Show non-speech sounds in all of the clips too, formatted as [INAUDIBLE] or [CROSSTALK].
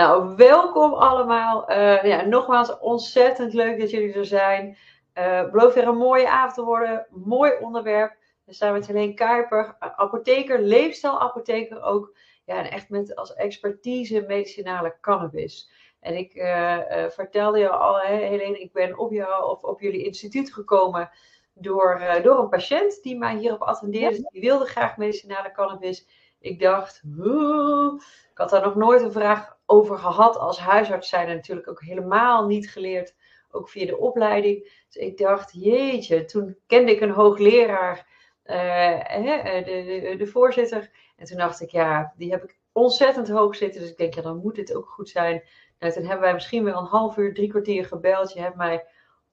Nou, welkom allemaal. Uh, ja, nogmaals, ontzettend leuk dat jullie er zijn. Uh, beloof weer een mooie avond te worden. Mooi onderwerp. We staan met Helene Kuiper, apotheker, leefstijlapotheker ook. Ja, en echt met als expertise medicinale cannabis. En ik uh, vertelde je al, hè, Helene, ik ben op jou of op jullie instituut gekomen door, door een patiënt die mij hierop attendeerde. Die wilde graag medicinale cannabis. Ik dacht, ik had daar nog nooit een vraag over gehad. Als huisarts zijn er natuurlijk ook helemaal niet geleerd, ook via de opleiding. Dus ik dacht, jeetje, toen kende ik een hoogleraar, uh, de, de, de, voorzitter. En toen dacht ik, ja, die heb ik ontzettend hoog zitten. Dus ik denk, ja, dan moet dit ook goed zijn. Nou, toen hebben wij misschien wel een half uur, drie kwartier gebeld. Je hebt mij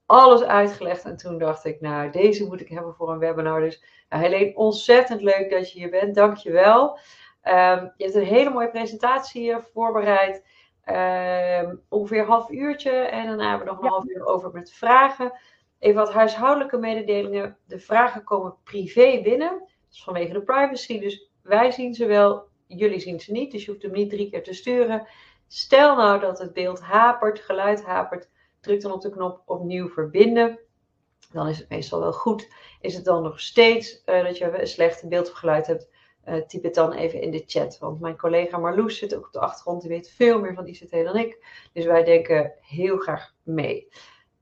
alles uitgelegd. En toen dacht ik, nou, deze moet ik hebben voor een webinar. Dus nou, Helene, ontzettend leuk dat je hier bent. Dank je wel. Um, je hebt een hele mooie presentatie voorbereid. Um, ongeveer een half uurtje. En daarna hebben we nog een half uur over met vragen. Even wat huishoudelijke mededelingen. De vragen komen privé binnen. Dat is vanwege de privacy. Dus wij zien ze wel, jullie zien ze niet. Dus je hoeft hem niet drie keer te sturen. Stel nou dat het beeld hapert, geluid hapert. Druk dan op de knop opnieuw verbinden. Dan is het meestal wel goed. Is het dan nog steeds uh, dat je een slecht beeld of geluid hebt? Uh, typ het dan even in de chat. Want mijn collega Marloes zit ook op de achtergrond. Die weet veel meer van ICT dan ik. Dus wij denken heel graag mee.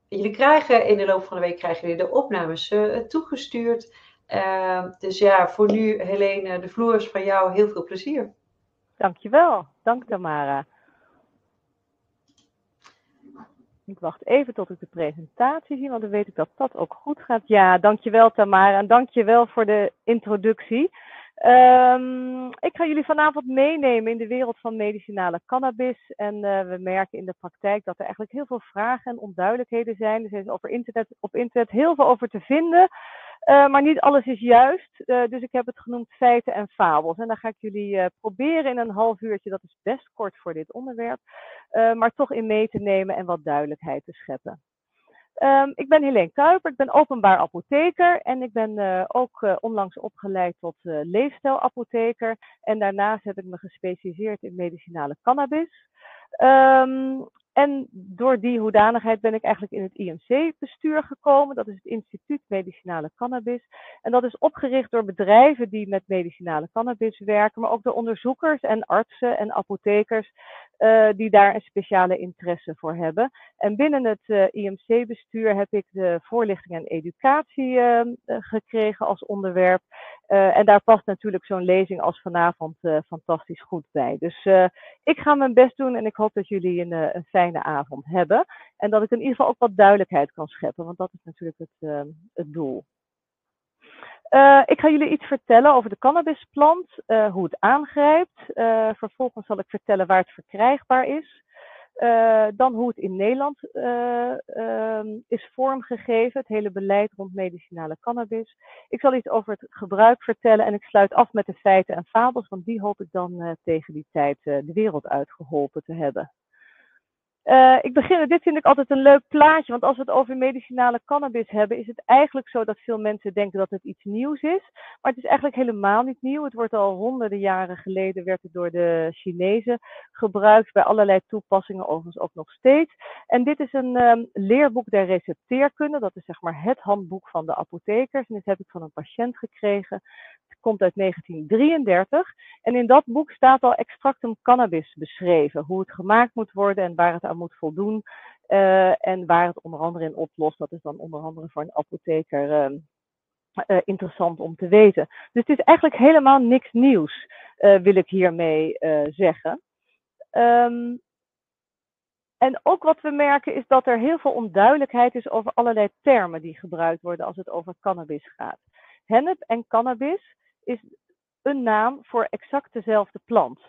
Jullie krijgen in de loop van de week krijgen jullie de opnames uh, toegestuurd. Uh, dus ja, voor nu Helene, de vloer is van jou. Heel veel plezier. Dankjewel. Dank Tamara. Ik wacht even tot ik de presentatie zie, want dan weet ik dat dat ook goed gaat. Ja, dankjewel Tamara en dankjewel voor de introductie. Um, ik ga jullie vanavond meenemen in de wereld van medicinale cannabis. En uh, we merken in de praktijk dat er eigenlijk heel veel vragen en onduidelijkheden zijn. Er is over internet, op internet heel veel over te vinden. Uh, maar niet alles is juist. Uh, dus ik heb het genoemd feiten en fabels. En dan ga ik jullie proberen in een half uurtje, dat is best kort voor dit onderwerp, maar toch in mee te nemen en wat duidelijkheid te scheppen. Um, ik ben Helene Kuiper, ik ben openbaar apotheker en ik ben ook onlangs opgeleid tot leefstijlapotheker. En daarnaast heb ik me gespecialiseerd in medicinale cannabis. Um, en door die hoedanigheid ben ik eigenlijk in het IMC-bestuur gekomen. Dat is het Instituut Medicinale Cannabis. En dat is opgericht door bedrijven die met medicinale cannabis werken, maar ook door onderzoekers en artsen en apothekers uh, die daar een speciale interesse voor hebben. En binnen het uh, IMC-bestuur heb ik de voorlichting en educatie uh, gekregen als onderwerp. en daar past natuurlijk zo'n lezing als vanavond fantastisch goed bij. Dus ik ga mijn best doen en ik hoop dat jullie een, fijne avond hebben. En dat ik in ieder geval ook wat duidelijkheid kan scheppen, want dat is natuurlijk het, het doel. Uh, ik ga jullie iets vertellen over de cannabisplant, uh, hoe het aangrijpt. Uh, vervolgens zal ik vertellen waar het verkrijgbaar is. dan hoe het in Nederland ehm, is vormgegeven, het hele beleid rond medicinale cannabis. Ik zal iets over het gebruik vertellen en ik sluit af met de feiten en fabels, want die hoop ik dan tegen die tijd de wereld uitgeholpen te hebben. Uh, ik begin, dit vind ik altijd een leuk plaatje, want als we het over medicinale cannabis hebben, is het eigenlijk zo dat veel mensen denken dat het iets nieuws is. Maar het is eigenlijk helemaal niet nieuw. Het wordt al honderden jaren geleden, werd het door de Chinezen gebruikt bij allerlei toepassingen, overigens ook nog steeds. En dit is een um, leerboek der recepteerkunde, dat is zeg maar het handboek van de apothekers. En dit heb ik van een patiënt gekregen. Het komt uit 1933. En in dat boek staat al extractum cannabis beschreven, hoe het gemaakt moet worden en waar het aan moet voldoen. Uh, en waar het onder andere in oplost. Dat is dan onder andere voor een apotheker uh, uh, interessant om te weten. Dus het is eigenlijk helemaal niks nieuws, wil ik hiermee zeggen. Um, en ook wat we merken is dat er heel veel onduidelijkheid is over allerlei termen die gebruikt worden als het over cannabis gaat. Hennep en cannabis is een naam voor exact dezelfde plant.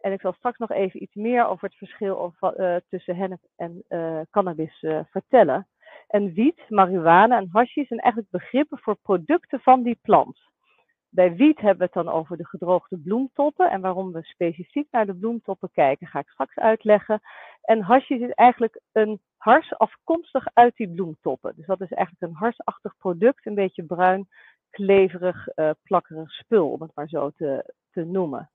En ik zal straks nog even iets meer over het verschil uh, tussen hennep en uh, cannabis uh, vertellen. En wiet, marihuana en hashi zijn eigenlijk begrippen voor producten van die plant. Bij wiet hebben we het dan over de gedroogde bloemtoppen. En waarom we specifiek naar de bloemtoppen kijken, ga ik straks uitleggen. En hashish is eigenlijk een hars afkomstig uit die bloemtoppen. Dus dat is eigenlijk een harsachtig product, een beetje bruin, kleverig, plakkerig spul, om het maar zo te, te noemen.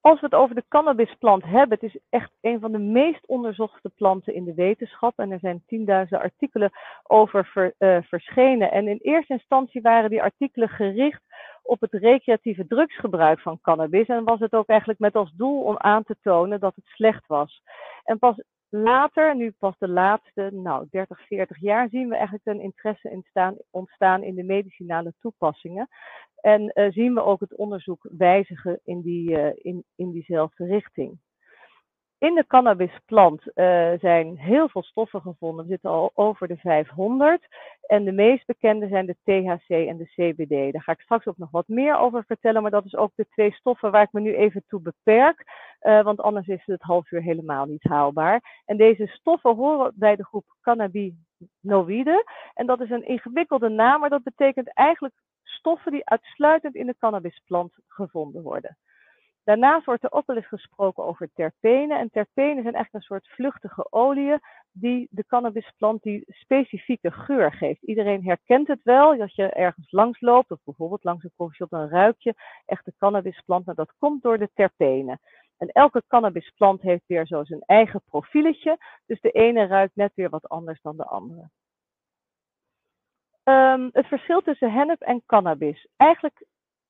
Als we het over de cannabisplant hebben, het is echt een van de meest onderzochte planten in de wetenschap. En er zijn tienduizenden artikelen over uh, verschenen. En in eerste instantie waren die artikelen gericht op het recreatieve drugsgebruik van cannabis. En was het ook eigenlijk met als doel om aan te tonen dat het slecht was. En pas later, nu pas de laatste nou, 30, 40 jaar, zien we eigenlijk een interesse ontstaan in de medicinale toepassingen. En uh, zien we ook het onderzoek wijzigen in, die, uh, in, in diezelfde richting. In de cannabisplant uh, zijn heel veel stoffen gevonden. We zitten al over de 500. En de meest bekende zijn de THC en de CBD. Daar ga ik straks ook nog wat meer over vertellen. Maar dat is ook de twee stoffen waar ik me nu even toe beperk. Uh, want anders is het half uur helemaal niet haalbaar. En deze stoffen horen bij de groep cannabinoïden. En dat is een ingewikkelde naam, maar dat betekent eigenlijk stoffen die uitsluitend in de cannabisplant gevonden worden. Daarnaast wordt er ook wel eens gesproken over terpenen. En terpenen zijn echt een soort vluchtige oliën die de cannabisplant die specifieke geur geeft. Iedereen herkent het wel, dat je ergens langs loopt, of bijvoorbeeld langs een koffieshop, dan ruik je echt de cannabisplant. Maar dat komt door de terpenen. En elke cannabisplant heeft weer zo zijn eigen profieletje. Dus de ene ruikt net weer wat anders dan de andere. Um, het verschil tussen hennep en cannabis. Eigenlijk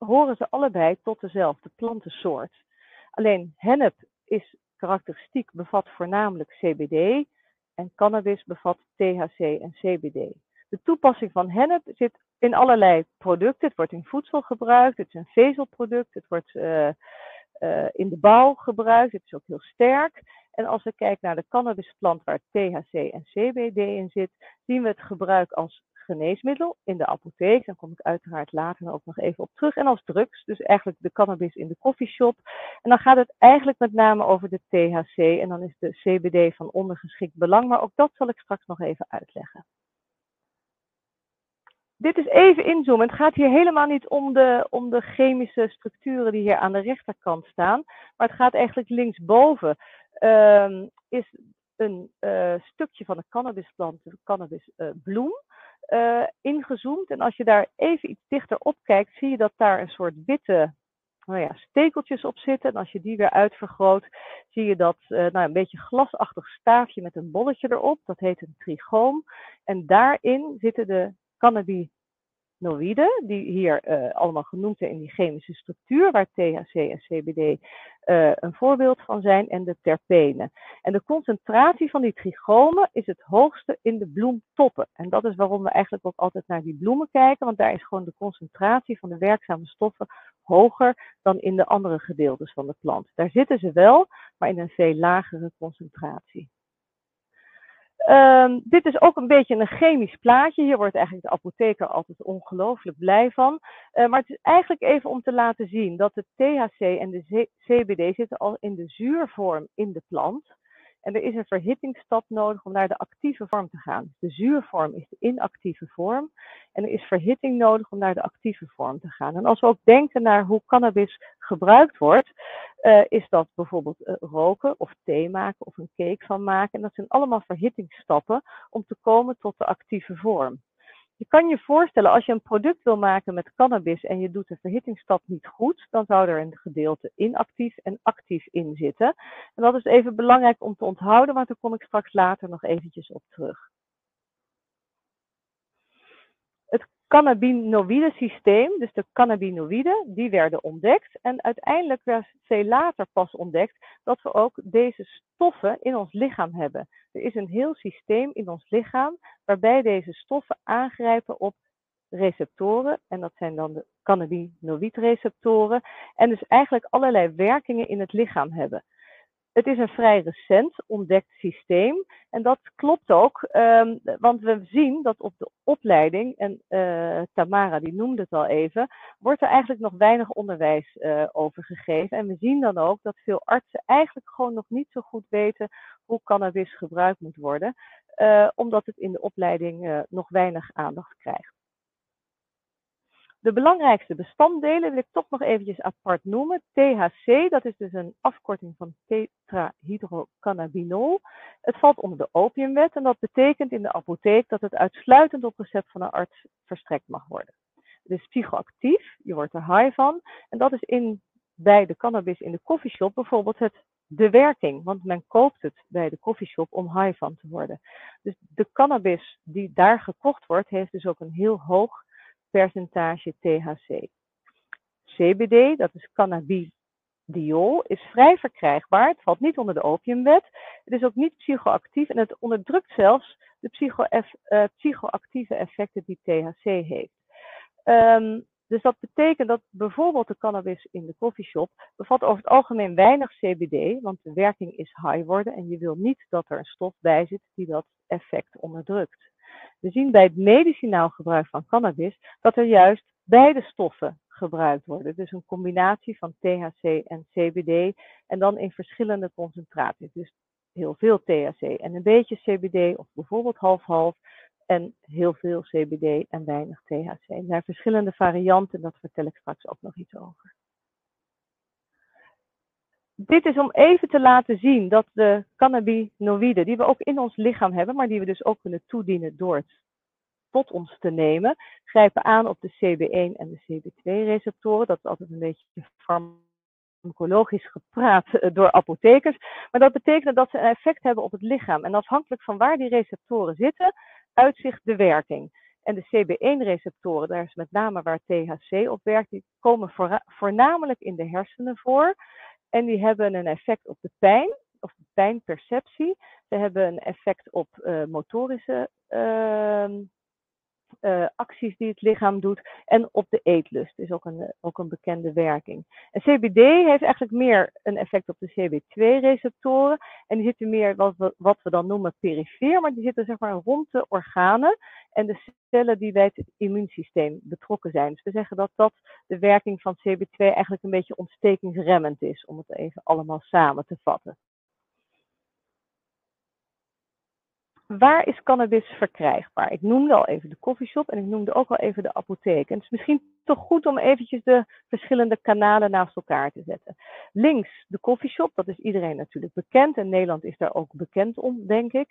horen ze allebei tot dezelfde plantensoort. Alleen hennep is karakteristiek, bevat voornamelijk CBD en cannabis bevat THC en CBD. De toepassing van hennep zit in allerlei producten. Het wordt in voedsel gebruikt, het is een vezelproduct, het wordt uh, uh, in de bouw gebruikt, het is ook heel sterk. En als we kijken naar de cannabisplant waar THC en CBD in zit, zien we het gebruik als geneesmiddel in de apotheek. Daar kom ik uiteraard later ook nog even op terug. En als drugs, dus eigenlijk de cannabis in de koffieshop. En dan gaat het eigenlijk met name over de THC en dan is de CBD van ondergeschikt belang. Maar ook dat zal ik straks nog even uitleggen. Dit is even inzoomen. Het gaat hier helemaal niet om de, om de chemische structuren die hier aan de rechterkant staan. Maar het gaat eigenlijk linksboven. Uh, is een uh, stukje van de cannabisplant, de cannabisbloem ingezoomd. En als je daar even iets dichter op kijkt, zie je dat daar een soort witte nou ja, stekeltjes op zitten. En als je die weer uitvergroot, zie je dat uh, nou, een beetje glasachtig staafje met een bolletje erop. Dat heet een trigoom. En daarin zitten de cannabis noïden, die hier uh, allemaal genoemd zijn in die chemische structuur, waar THC en CBD eh, een voorbeeld van zijn, en de terpenen. En de concentratie van die trigomen is het hoogste in de bloemtoppen. En dat is waarom we eigenlijk ook altijd naar die bloemen kijken, want daar is gewoon de concentratie van de werkzame stoffen hoger dan in de andere gedeeltes van de plant. Daar zitten ze wel, maar in een veel lagere concentratie. Um, dit is ook een beetje een chemisch plaatje. Hier wordt eigenlijk de apotheker altijd ongelooflijk blij van. Uh, maar het is eigenlijk even om te laten zien dat de THC en de CBD zitten al in de zuurvorm in de plant. En er is een verhittingsstap nodig om naar de actieve vorm te gaan. De zuurvorm is de inactieve vorm. En er is verhitting nodig om naar de actieve vorm te gaan. En als we ook denken naar hoe cannabis gebruikt wordt, uh, is dat bijvoorbeeld uh, roken of thee maken of een cake van maken. En dat zijn allemaal verhittingsstappen om te komen tot de actieve vorm. Je kan je voorstellen, als je een product wil maken met cannabis en je doet de verhittingsstap niet goed, dan zou er een gedeelte inactief en actief in zitten. En dat is even belangrijk om te onthouden, want daar kom ik straks later nog eventjes op terug. Het cannabinoïde systeem, dus de cannabinoïden, die werden ontdekt. En uiteindelijk werd veel later pas ontdekt dat we ook deze stoffen in ons lichaam hebben. Er is een heel systeem in ons lichaam waarbij deze stoffen aangrijpen op receptoren. En dat zijn dan de cannabinoïdreceptoren. En dus eigenlijk allerlei werkingen in het lichaam hebben. Het is een vrij recent ontdekt systeem. En dat klopt ook, um, want we zien dat op de opleiding, en uh, Tamara die noemde het al even, wordt er eigenlijk nog weinig onderwijs uh, over gegeven. En we zien dan ook dat veel artsen eigenlijk gewoon nog niet zo goed weten hoe cannabis gebruikt moet worden, uh, omdat het in de opleiding nog weinig aandacht krijgt. De belangrijkste bestanddelen wil ik toch nog eventjes apart noemen. THC, dat is dus een afkorting van tetrahydrocannabinol. Het valt onder de opiumwet en dat betekent in de apotheek dat het uitsluitend op recept van een arts verstrekt mag worden. Het is psychoactief, je wordt er high van en dat is in bij de cannabis in de coffeeshop bijvoorbeeld het, de werking. Want men koopt het bij de coffeeshop om high van te worden. Dus de cannabis die daar gekocht wordt, heeft dus ook een heel hoog percentage THC. CBD, dat is cannabidiol, is vrij verkrijgbaar. Het valt niet onder de opiumwet. Het is ook niet psychoactief en het onderdrukt zelfs de psycho uh, psychoactieve effecten die THC heeft. Um, dus dat betekent dat bijvoorbeeld de cannabis in de coffeeshop bevat over het algemeen weinig CBD, want de werking is high worden en je wil niet dat er een stof bij zit die dat effect onderdrukt. We zien bij het medicinaal gebruik van cannabis dat er juist beide stoffen gebruikt worden. Dus een combinatie van THC en CBD en dan in verschillende concentraties. Dus heel veel THC en een beetje CBD of bijvoorbeeld half-half en heel veel CBD en weinig THC. Er zijn verschillende varianten, dat vertel ik straks ook nog iets over. Dit is om even te laten zien dat de cannabinoïden, die we ook in ons lichaam hebben, maar die we dus ook kunnen toedienen door het tot ons te nemen, grijpen aan op de CB1 en de CB2-receptoren. Dat is altijd een beetje farmacologisch gepraat eh, door apothekers. Maar dat betekent dat ze een effect hebben op het lichaam. En afhankelijk van waar die receptoren zitten, uitzicht de werking. En de CB1-receptoren, daar is met name waar THC op werkt, die komen voornamelijk in de hersenen voor. En die hebben een effect op de pijn, of de pijnperceptie. Ze hebben een effect op uh, motorische uh, acties die het lichaam doet. En op de eetlust is ook een, ook een bekende werking. En CBD heeft eigenlijk meer een effect op de CB2-receptoren. En die zitten meer wat we, wat we dan noemen perifeer, maar die zitten zeg maar rond de organen en de cellen die bij het immuunsysteem betrokken zijn. Dus we zeggen dat dat de werking van CB2 eigenlijk een beetje ontstekingsremmend is, om het even allemaal samen te vatten. Waar is cannabis verkrijgbaar? Ik noemde al even de koffieshop en ik noemde ook al even de apotheek. En het is misschien toch goed om eventjes de verschillende kanalen naast elkaar te zetten. Links de koffieshop, dat is iedereen natuurlijk bekend en Nederland is daar ook bekend om, denk ik.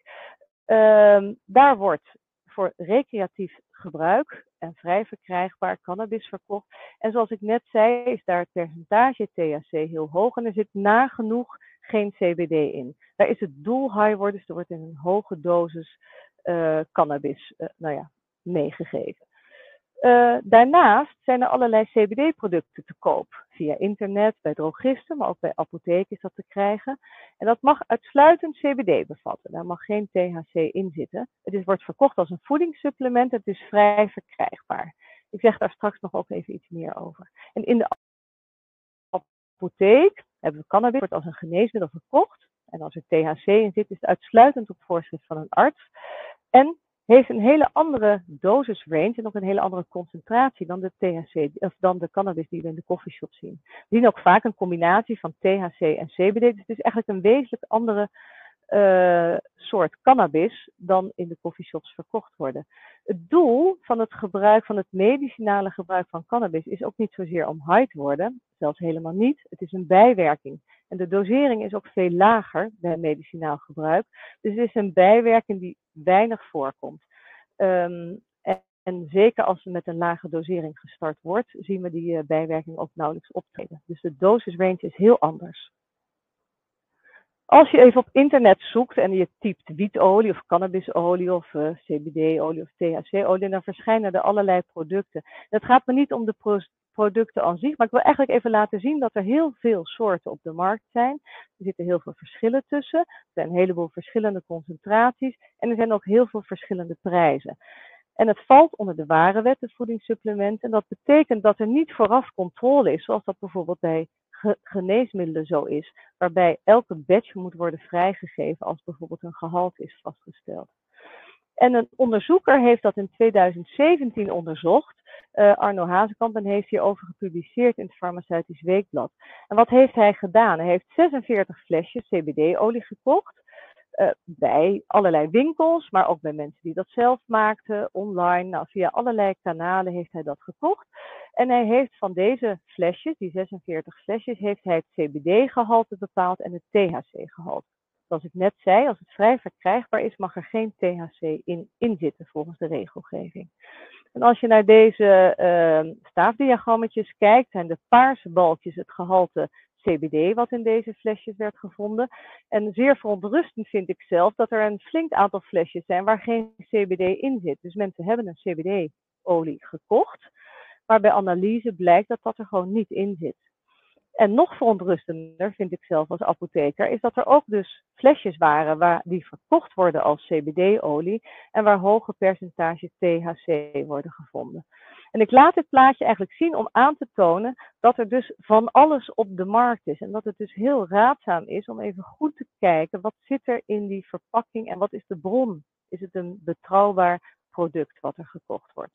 Uh, daar wordt voor recreatief gebruik en vrij verkrijgbaar cannabis verkocht. En zoals ik net zei, is daar het percentage THC heel hoog en er zit nagenoeg geen CBD in. Daar is het doel high worden, dus er wordt in een hoge dosis uh, cannabis uh, nou ja, meegegeven. Uh, daarnaast zijn er allerlei CBD-producten te koop. Via internet, bij drogisten, maar ook bij apotheken is dat te krijgen. En dat mag uitsluitend CBD bevatten. Daar mag geen THC in zitten. Het is, wordt verkocht als een voedingssupplement. Het is vrij verkrijgbaar. Ik zeg daar straks nog ook even iets meer over. En in de apotheek hebben we cannabis, wordt als een geneesmiddel verkocht. En als er THC in zit, is het uitsluitend op voorschrift van een arts. En heeft een hele andere dosisrange en ook een hele andere concentratie dan de THC, of dan de cannabis die we in de coffeeshop zien. We zien ook vaak een combinatie van THC en CBD. Dus het is eigenlijk een wezenlijk andere uh, soort cannabis dan in de coffeeshops verkocht worden. Het doel van het gebruik van het medicinale gebruik van cannabis is ook niet zozeer om high te worden, zelfs helemaal niet. Het is een bijwerking. En de dosering is ook veel lager bij medicinaal gebruik. Dus het is een bijwerking die weinig voorkomt. Um, en, zeker als er met een lage dosering gestart wordt, zien we die uh, bijwerking ook nauwelijks optreden. Dus de dosisrange is heel anders. Als je even op internet zoekt en je typt wietolie of cannabisolie of uh, CBD-olie of THC-olie, dan verschijnen er allerlei producten. Het gaat me niet om de producten aan zich, maar ik wil eigenlijk even laten zien dat er heel veel soorten op de markt zijn. Er zitten heel veel verschillen tussen. Er zijn een heleboel verschillende concentraties en er zijn ook heel veel verschillende prijzen. En het valt onder de ware de voedingssupplementen. En dat betekent dat er niet vooraf controle is, zoals dat bijvoorbeeld bij geneesmiddelen zo is, waarbij elke batch moet worden vrijgegeven als bijvoorbeeld een gehalte is vastgesteld. En een onderzoeker heeft dat in 2017 onderzocht. Uh, Arno Hazekamp en heeft hierover gepubliceerd in het Farmaceutisch Weekblad. En wat heeft hij gedaan? Hij heeft 46 flesjes CBD-olie gekocht. Uh, bij allerlei winkels, maar ook bij mensen die dat zelf maakten, online. Nou, via allerlei kanalen heeft hij dat gekocht. En hij heeft van deze flesjes, die 46 flesjes, heeft hij het CBD-gehalte bepaald en het THC-gehalte. Zoals ik net zei, als het vrij verkrijgbaar is, mag er geen THC in, in zitten volgens de regelgeving. En als je naar deze uh, staafdiagrammetjes kijkt, zijn de paarse balkjes het gehalte CBD wat in deze flesjes werd gevonden. En zeer verontrustend vind ik zelf dat er een flink aantal flesjes zijn waar geen CBD in zit. Dus mensen hebben een CBD-olie gekocht, maar bij analyse blijkt dat dat er gewoon niet in zit. En nog verontrustender vind ik zelf als apotheker, is dat er ook dus flesjes waren waar, die verkocht worden als CBD-olie en waar hoge percentages THC worden gevonden. En ik laat dit plaatje eigenlijk zien om aan te tonen dat er dus van alles op de markt is. En dat het dus heel raadzaam is om even goed te kijken wat zit er in die verpakking en wat is de bron. Is het een betrouwbaar product wat er gekocht wordt?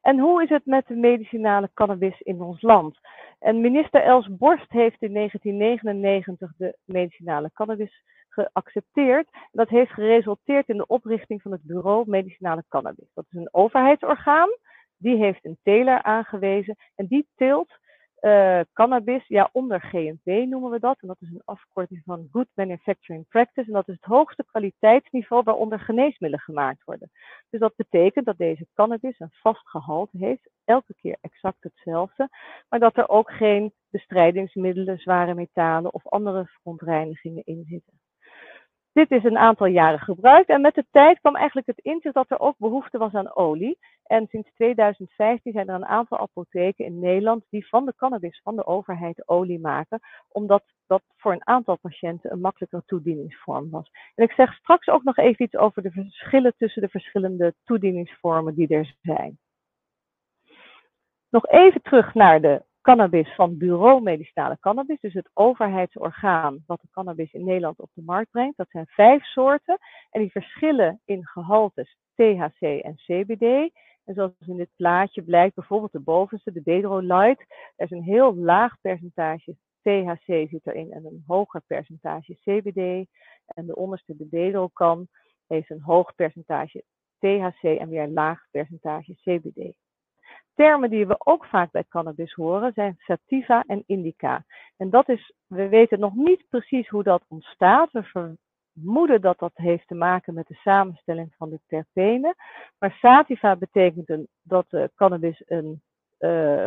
En hoe is het met de medicinale cannabis in ons land? En minister Els Borst heeft in 1999 de medicinale cannabis geaccepteerd. Dat heeft geresulteerd in de oprichting van het Bureau Medicinale Cannabis. Dat is een overheidsorgaan. Die heeft een teler aangewezen en die teelt uh, cannabis, ja, onder GMP noemen we dat. En dat is een afkorting van Good Manufacturing Practice. En dat is het hoogste kwaliteitsniveau waaronder geneesmiddelen gemaakt worden. Dus dat betekent dat deze cannabis een vast gehalte heeft, elke keer exact hetzelfde, maar dat er ook geen bestrijdingsmiddelen, zware metalen of andere verontreinigingen in zitten. Dit is een aantal jaren gebruikt en met de tijd kwam eigenlijk het inzicht dat er ook behoefte was aan olie. En sinds 2015 zijn er een aantal apotheken in Nederland die van de cannabis van de overheid olie maken, omdat dat voor een aantal patiënten een makkelijker toedieningsvorm was. En ik zeg straks ook nog even iets over de verschillen tussen de verschillende toedieningsvormen die er zijn. Nog even terug naar de cannabis van Bureau Medicinale Cannabis, dus het overheidsorgaan wat de cannabis in Nederland op de markt brengt. Dat zijn vijf soorten en die verschillen in gehaltes THC en CBD. En zoals in dit plaatje blijkt, bijvoorbeeld de bovenste, de Dedro Light, er is een heel laag percentage THC zit erin en een hoger percentage CBD. En de onderste, de Dedro Can, heeft een hoog percentage THC en weer een laag percentage CBD. Termen die we ook vaak bij cannabis horen zijn sativa en indica. En dat is, we weten nog niet precies hoe dat ontstaat. We vermoeden dat dat heeft te maken met de samenstelling van de terpenen. Maar sativa betekent een, dat de cannabis een uh,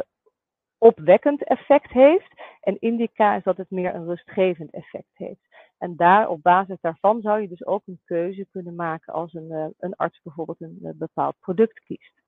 opwekkend effect heeft. En indica is dat het meer een rustgevend effect heeft. En daar, op basis daarvan zou je dus ook een keuze kunnen maken als een, uh, een arts bijvoorbeeld een bepaald product kiest.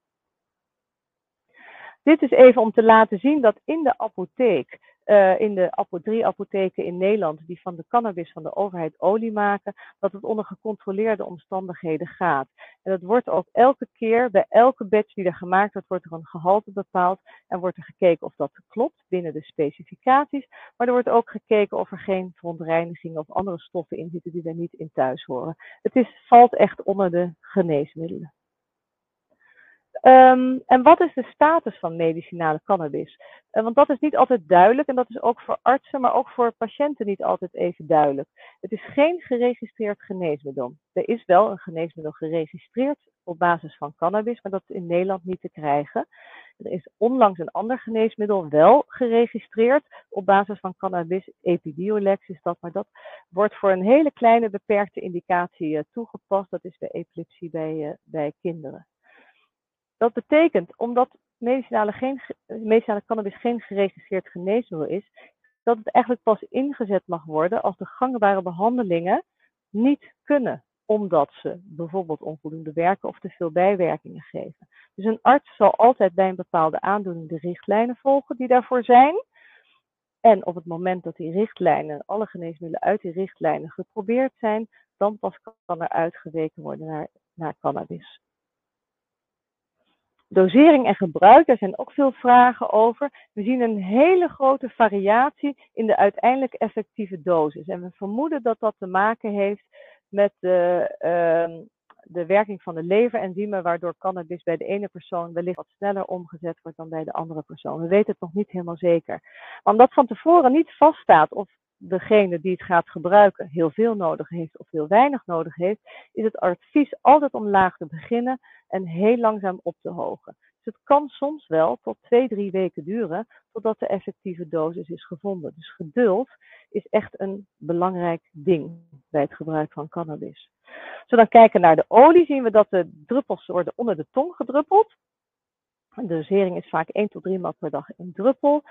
Dit is even om te laten zien dat in de apotheek, uh, in de drie apotheken in Nederland, die van de cannabis van de overheid olie maken, dat het onder gecontroleerde omstandigheden gaat. En dat wordt ook elke keer, bij elke batch die er gemaakt wordt, wordt er een gehalte bepaald en wordt er gekeken of dat klopt binnen de specificaties. Maar er wordt ook gekeken of er geen verontreinigingen of andere stoffen in zitten die er niet in thuis horen. Het is, valt echt onder de geneesmiddelen. Um, en wat is de status van medicinale cannabis? Uh, want dat is niet altijd duidelijk en dat is ook voor artsen, maar ook voor patiënten niet altijd even duidelijk. Het is geen geregistreerd geneesmiddel. Er is wel een geneesmiddel geregistreerd op basis van cannabis, maar dat is in Nederland niet te krijgen. Er is onlangs een ander geneesmiddel wel geregistreerd op basis van cannabis. Epidiolex is dat, maar dat wordt voor een hele kleine beperkte indicatie uh, toegepast. Dat is bij epilepsie bij, uh, bij kinderen. Dat betekent, omdat medicinale, geen, medicinale cannabis geen geregistreerd geneesmiddel is, dat het eigenlijk pas ingezet mag worden als de gangbare behandelingen niet kunnen, omdat ze bijvoorbeeld onvoldoende werken of te veel bijwerkingen geven. Dus een arts zal altijd bij een bepaalde aandoening de richtlijnen volgen die daarvoor zijn. En op het moment dat die richtlijnen, alle geneesmiddelen uit die richtlijnen geprobeerd zijn, dan pas kan er uitgeweken worden naar, naar cannabis. Dosering en gebruik, daar zijn ook veel vragen over. We zien een hele grote variatie in de uiteindelijk effectieve dosis. En we vermoeden dat dat te maken heeft met de, uh, de werking van de leverenzymen, waardoor cannabis bij de ene persoon wellicht wat sneller omgezet wordt dan bij de andere persoon. We weten het nog niet helemaal zeker. Maar omdat van tevoren niet vaststaat of degene die het gaat gebruiken heel veel nodig heeft of heel weinig nodig heeft, is het advies altijd om laag te beginnen en heel langzaam op te hogen. Dus het kan soms wel tot twee, drie weken duren totdat de effectieve dosis is gevonden. Dus geduld is echt een belangrijk ding bij het gebruik van cannabis. Als we dan kijken naar de olie, zien we dat de druppels worden onder de tong gedruppeld. De dosering is vaak 1 tot 3 maal per dag in druppel.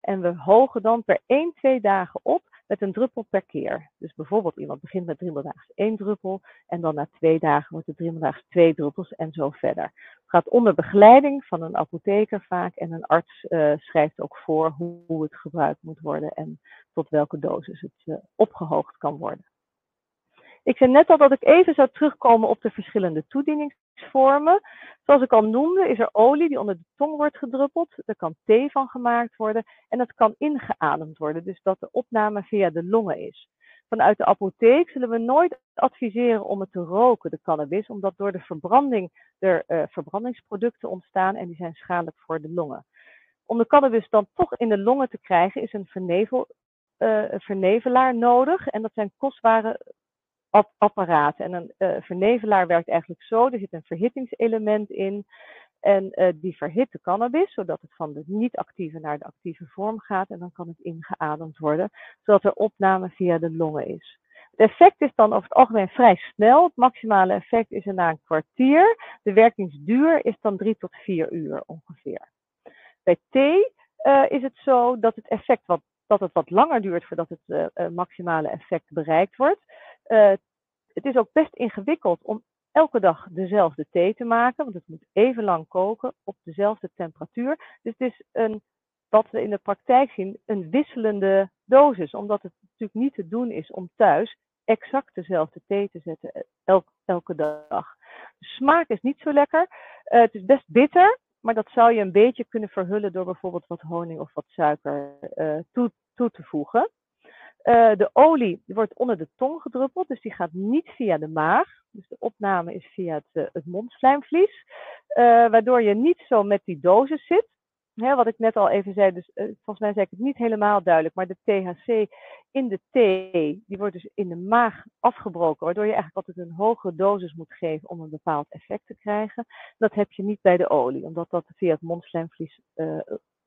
En we hogen dan per 1, 2 dagen op met een druppel per keer. Dus bijvoorbeeld iemand begint met driemaal één druppel en dan na twee dagen wordt het driemaal twee druppels en zo verder. Het gaat onder begeleiding van een apotheker vaak en een arts uh, schrijft ook voor hoe, het gebruikt moet worden en tot welke dosis het uh, opgehoogd kan worden. Ik zei net al dat ik even zou terugkomen op de verschillende toedieningsvormen. Zoals ik al noemde, is er olie die onder de tong wordt gedruppeld. Er kan thee van gemaakt worden en dat kan ingeademd worden, dus dat de opname via de longen is. Vanuit de apotheek zullen we nooit adviseren om het te roken, de cannabis, omdat door de verbranding er uh, verbrandingsproducten ontstaan en die zijn schadelijk voor de longen. Om de cannabis dan toch in de longen te krijgen, is een vernevel, uh, vernevelaar nodig. En dat zijn kostbare apparaat. En een uh, vernevelaar werkt eigenlijk zo, er zit een verhittingselement in. En uh, die verhit de cannabis, zodat het van de niet-actieve naar de actieve vorm gaat. En dan kan het ingeademd worden, zodat er opname via de longen is. Het effect is dan over het algemeen vrij snel. Het maximale effect is er na een kwartier. De werkingsduur is dan drie tot vier uur ongeveer. Bij thee uh, is het zo dat het effect wat, dat het wat langer duurt voordat het maximale effect bereikt wordt. Uh, het is ook best ingewikkeld om elke dag dezelfde thee te maken, want het moet even lang koken op dezelfde temperatuur. Dus het is een, wat we in de praktijk zien, een wisselende dosis, omdat het natuurlijk niet te doen is om thuis exact dezelfde thee te zetten eh, elke dag. De smaak is niet zo lekker. Uh, het is best bitter, maar dat zou je een beetje kunnen verhullen door bijvoorbeeld wat honing of wat suiker toe, toe te voegen. Uh, de olie wordt onder de tong gedruppeld, dus die gaat niet via de maag. Dus de opname is via het, uh, het mondslijmvlies, uh, waardoor je niet zo met die dosis zit. Wat ik net al even zei, dus volgens mij zei ik het niet helemaal duidelijk, maar de THC in de thee, die wordt dus in de maag afgebroken, waardoor je eigenlijk altijd een hogere dosis moet geven om een bepaald effect te krijgen. Dat heb je niet bij de olie, omdat dat via het mondslijmvlies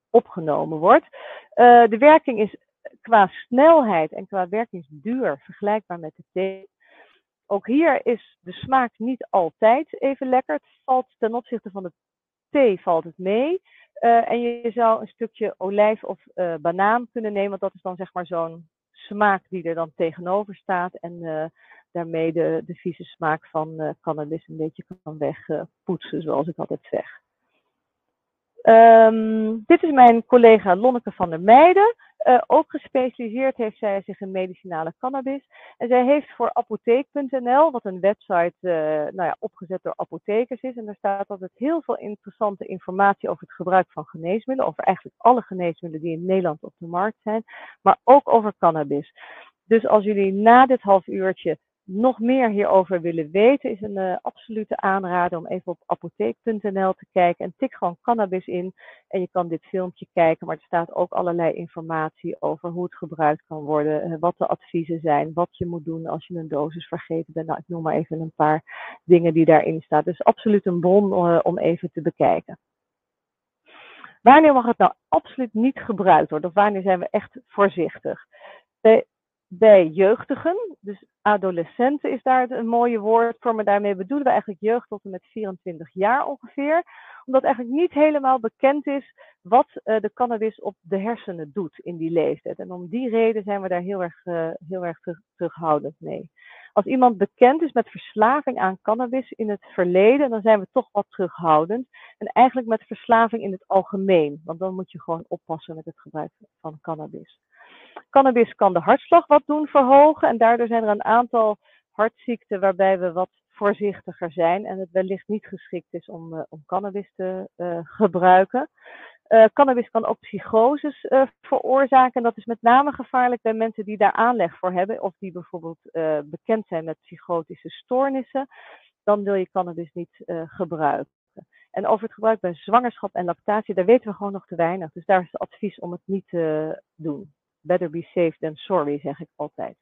opgenomen wordt. de werking is qua snelheid en qua werkingsduur vergelijkbaar met de thee. Ook hier is de smaak niet altijd even lekker. Het valt ten opzichte van de thee valt het mee. Uh, en je zou een stukje olijf of uh, banaan kunnen nemen, want dat is dan zeg maar zo'n smaak die er dan tegenover staat. En uh, daarmee de, de vieze smaak van cannabis een beetje kan wegpoetsen, zoals ik altijd zeg. Um, dit is mijn collega Lonneke van der Meijden. Uh, ook gespecialiseerd heeft zij zich in medicinale cannabis. En zij heeft voor apotheek.nl, wat een website uh, nou ja, opgezet door apothekers is. En daar staat altijd heel veel interessante informatie over het gebruik van geneesmiddelen. Over eigenlijk alle geneesmiddelen die in Nederland op de markt zijn. Maar ook over cannabis. Dus als jullie na dit half uurtje nog meer hierover willen weten, is een uh, absolute aanrader om even op apotheek.nl te kijken. En tik gewoon cannabis in en je kan dit filmpje kijken. Maar er staat ook allerlei informatie over hoe het gebruikt kan worden, uh, wat de adviezen zijn, wat je moet doen als je een dosis vergeten bent. Nou, ik noem maar even een paar dingen die daarin staan. Dus absoluut een bron uh, om even te bekijken. Wanneer mag het nou absoluut niet gebruikt worden? Of wanneer zijn we echt voorzichtig? Bij jeugdigen, dus adolescenten is daar een mooie woord voor, maar daarmee bedoelen we eigenlijk jeugd tot en met 24 jaar ongeveer. Omdat eigenlijk niet helemaal bekend is wat uh, de cannabis op de hersenen doet in die leeftijd. En om die reden zijn we daar heel erg, uh, heel erg terug, terughoudend mee. Als iemand bekend is met verslaving aan cannabis in het verleden, dan zijn we toch wat terughoudend. En eigenlijk met verslaving in het algemeen, want dan moet je gewoon oppassen met het gebruik van cannabis. Cannabis kan de hartslag wat doen verhogen en daardoor zijn er een aantal hartziekten waarbij we wat voorzichtiger zijn en het wellicht niet geschikt is om, uh, om cannabis te uh, gebruiken. Uh, cannabis kan ook psychoses veroorzaken en dat is met name gevaarlijk bij mensen die daar aanleg voor hebben of die bijvoorbeeld bekend zijn met psychotische stoornissen. Dan wil je cannabis niet gebruiken. En over het gebruik bij zwangerschap en lactatie, daar weten we gewoon nog te weinig. Dus daar is het advies om het niet te doen. Better be safe than sorry, zeg ik altijd.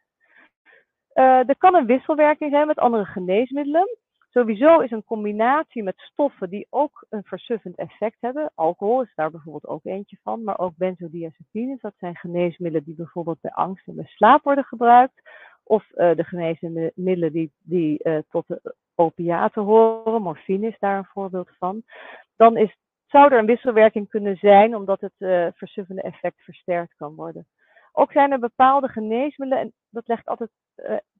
Uh, er kan een wisselwerking zijn met andere geneesmiddelen. Sowieso is een combinatie met stoffen die ook een versuffend effect hebben. Alcohol is daar bijvoorbeeld ook eentje van, maar ook benzodiazepines. Dat zijn geneesmiddelen die bijvoorbeeld bij angst en bij slaap worden gebruikt. of de geneesmiddelen die, die tot de opiaten horen, morfine is daar een voorbeeld van, dan is, zou er een wisselwerking kunnen zijn omdat het versuffende effect versterkt kan worden. Ook zijn er bepaalde geneesmiddelen, en dat legt altijd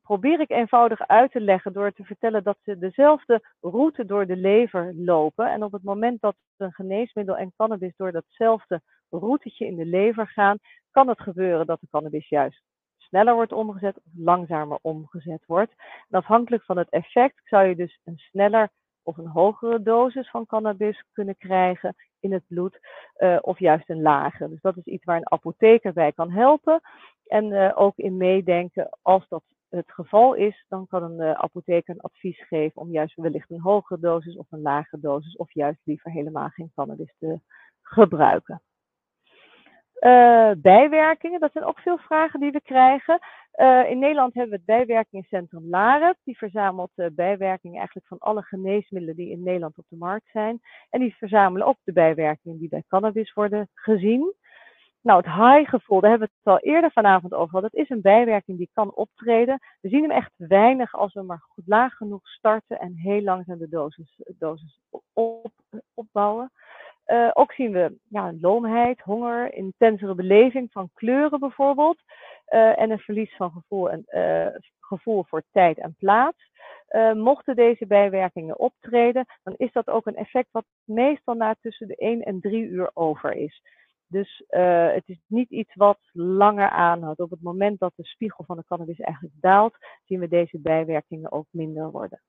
probeer ik eenvoudig uit te leggen door te vertellen dat ze dezelfde route door de lever lopen. En op het moment dat een geneesmiddel en cannabis door datzelfde routetje in de lever gaan, kan het gebeuren dat de cannabis juist sneller wordt omgezet of langzamer omgezet wordt. En afhankelijk van het effect zou je dus een sneller of een hogere dosis van cannabis kunnen krijgen in het bloed, uh, of juist een lage. Dus dat is iets waar een apotheker bij kan helpen. En uh, ook in meedenken als dat het geval is, dan kan een uh, apotheker een advies geven om juist wellicht een hogere dosis of een lage dosis, of juist liever helemaal geen cannabis te gebruiken. Bijwerkingen, dat zijn ook veel vragen die we krijgen. Uh, in Nederland hebben we het bijwerkingencentrum LAREP. Die verzamelt uh, bijwerkingen eigenlijk van alle geneesmiddelen die in Nederland op de markt zijn. En die verzamelen ook de bijwerkingen die bij cannabis worden gezien. Nou, het high-gevoel, daar hebben we het al eerder vanavond over gehad. Dat is een bijwerking die kan optreden. We zien hem echt weinig als we maar goed laag genoeg starten en heel langzaam de dosis, dosis op, opbouwen. Uh, ook zien we ja, loomheid, honger, intensere beleving van kleuren bijvoorbeeld. Uh, en een verlies van gevoel, en, uh, gevoel voor tijd en plaats. mochten deze bijwerkingen optreden, dan is dat ook een effect wat meestal na tussen de 1 en 3 uur over is. Dus het is niet iets wat langer aanhoudt. Op het moment dat de spiegel van de cannabis eigenlijk daalt, zien we deze bijwerkingen ook minder worden.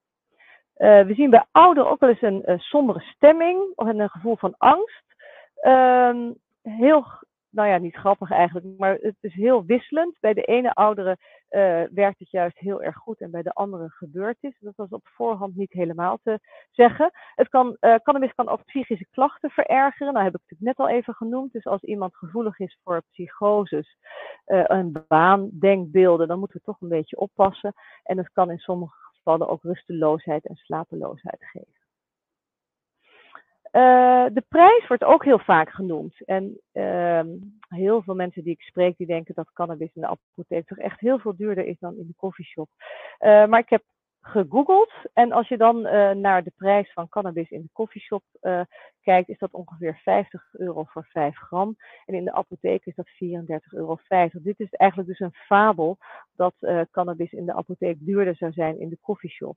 Uh, we zien bij ouderen ook wel eens een uh, sombere stemming of een gevoel van angst. Uh, heel nou ja, niet grappig eigenlijk, maar het is heel wisselend. Bij de ene ouderen uh, werkt het juist heel erg goed en bij de andere gebeurt het. Dat was op voorhand niet helemaal te zeggen. Het kan, uh, cannabis kan ook psychische klachten verergeren. Nou heb ik het net al even genoemd. Dus als iemand gevoelig is voor psychoses, uh, een waandenkbeelden, dan moeten we toch een beetje oppassen. En het kan in sommige gevallen ook rusteloosheid en slapeloosheid geven. Uh, de prijs wordt ook heel vaak genoemd. En uh, heel veel mensen die ik spreek, die denken dat cannabis in de apotheek toch echt heel veel duurder is dan in de koffieshop. Uh, maar ik heb gegoogeld en als je dan naar de prijs van cannabis in de koffieshop kijkt, is dat ongeveer 50 euro voor 5 gram. En in de apotheek is dat 34,50 euro. Dit is eigenlijk dus een fabel dat cannabis in de apotheek duurder zou zijn in de koffieshop.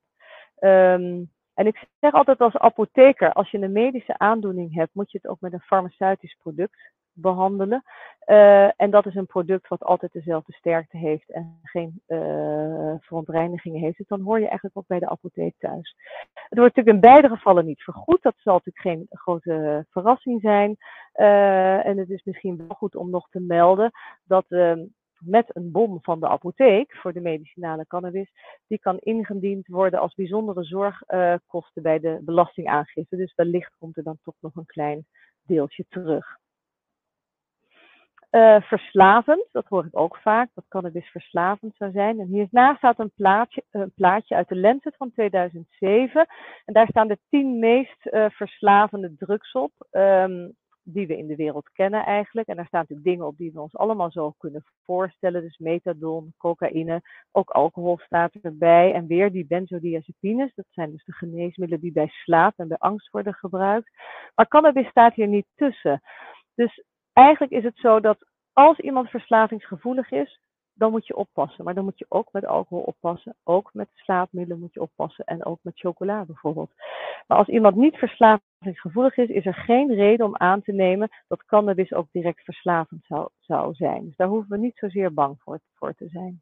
Um, en ik zeg altijd als apotheker, als je een medische aandoening hebt, moet je het ook met een farmaceutisch product behandelen. Uh, en dat is een product wat altijd dezelfde sterkte heeft en geen uh, verontreinigingen heeft. Dus dan hoor je eigenlijk ook bij de apotheek thuis. Het wordt natuurlijk in beide gevallen niet vergoed. Dat zal natuurlijk geen grote verrassing zijn. Uh, en het is misschien wel goed om nog te melden dat ehm, met een bon van de apotheek voor de medicinale cannabis, die kan ingediend worden als bijzondere zorgkosten bij de belastingaangifte. Dus wellicht komt er dan toch nog een klein deeltje terug. Uh, verslavend, dat hoor ik ook vaak, dat cannabis verslavend zou zijn. En hiernaast staat een, plaatje, een plaatje uit de Lancet van 2007. En daar staan de tien meest uh, verslavende drugs op. Um, die we in de wereld kennen eigenlijk. En daar staan natuurlijk dingen op die we ons allemaal zo kunnen voorstellen. Dus methadon, cocaïne, ook alcohol staat erbij. En weer die benzodiazepines, dat zijn dus de geneesmiddelen die bij slaap en bij angst worden gebruikt. Maar cannabis staat hier niet tussen. Dus eigenlijk is het zo dat als iemand verslavingsgevoelig is, dan moet je oppassen. Maar dan moet je ook met alcohol oppassen. Ook met slaapmiddelen moet je oppassen. En ook met chocola bijvoorbeeld. Maar als iemand niet verslavingsgevoelig is, is er geen reden om aan te nemen dat cannabis ook direct verslavend zou, zou zijn. Dus daar hoeven we niet zozeer bang voor, voor te zijn.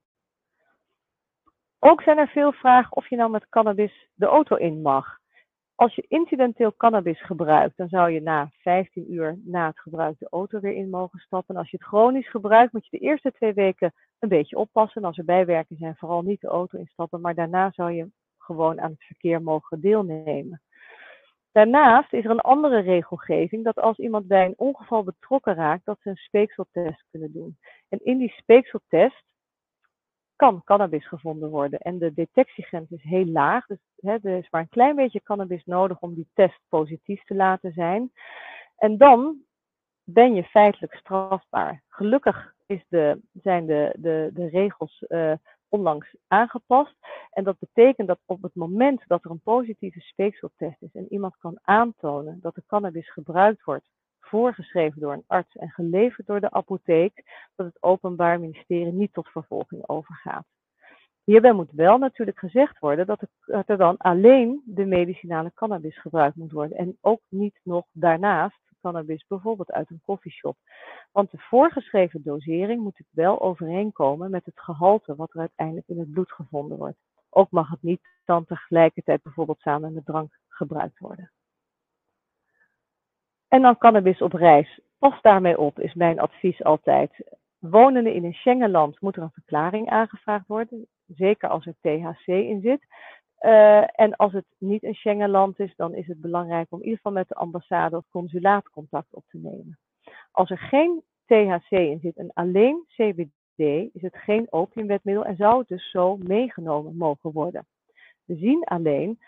Ook zijn er veel vragen of je nou met cannabis de auto in mag. Als je incidenteel cannabis gebruikt, dan zou je na 15 uur na het gebruik de auto weer in mogen stappen. als je het chronisch gebruikt, moet je de eerste twee weken een beetje oppassen. als er bijwerkingen zijn, vooral niet de auto instappen. Maar daarna zou je gewoon aan het verkeer mogen deelnemen. Daarnaast is er een andere regelgeving dat als iemand bij een ongeval betrokken raakt, dat ze een speekseltest kunnen doen. En in die speekseltest kan cannabis gevonden worden. En de detectiegrens is heel laag. Dus hè, er is maar een klein beetje cannabis nodig om die test positief te laten zijn. En dan ben je feitelijk strafbaar. Gelukkig is de, zijn de, de, de regels uh, onlangs aangepast. En dat betekent dat op het moment dat er een positieve speekseltest is en iemand kan aantonen dat de cannabis gebruikt wordt, voorgeschreven door een arts en geleverd door de apotheek, dat het Openbaar Ministerie niet tot vervolging overgaat. Hierbij moet wel natuurlijk gezegd worden dat er, dan alleen de medicinale cannabis gebruikt moet worden en ook niet nog daarnaast cannabis bijvoorbeeld uit een coffeeshop. Want de voorgeschreven dosering moet wel overeenkomen met het gehalte wat er uiteindelijk in het bloed gevonden wordt. Ook mag het niet dan tegelijkertijd bijvoorbeeld samen met drank gebruikt worden. En dan cannabis op reis. Pas daarmee op, is mijn advies altijd. Wonende in een Schengenland moet er een verklaring aangevraagd worden, zeker als er THC in zit. Uh, en als het niet een Schengenland is, dan is het belangrijk om in ieder geval met de ambassade of consulaat contact op te nemen. Als er geen THC in zit en alleen CBD, is het geen opiumwetmiddel en zou het dus zo meegenomen mogen worden. We zien alleen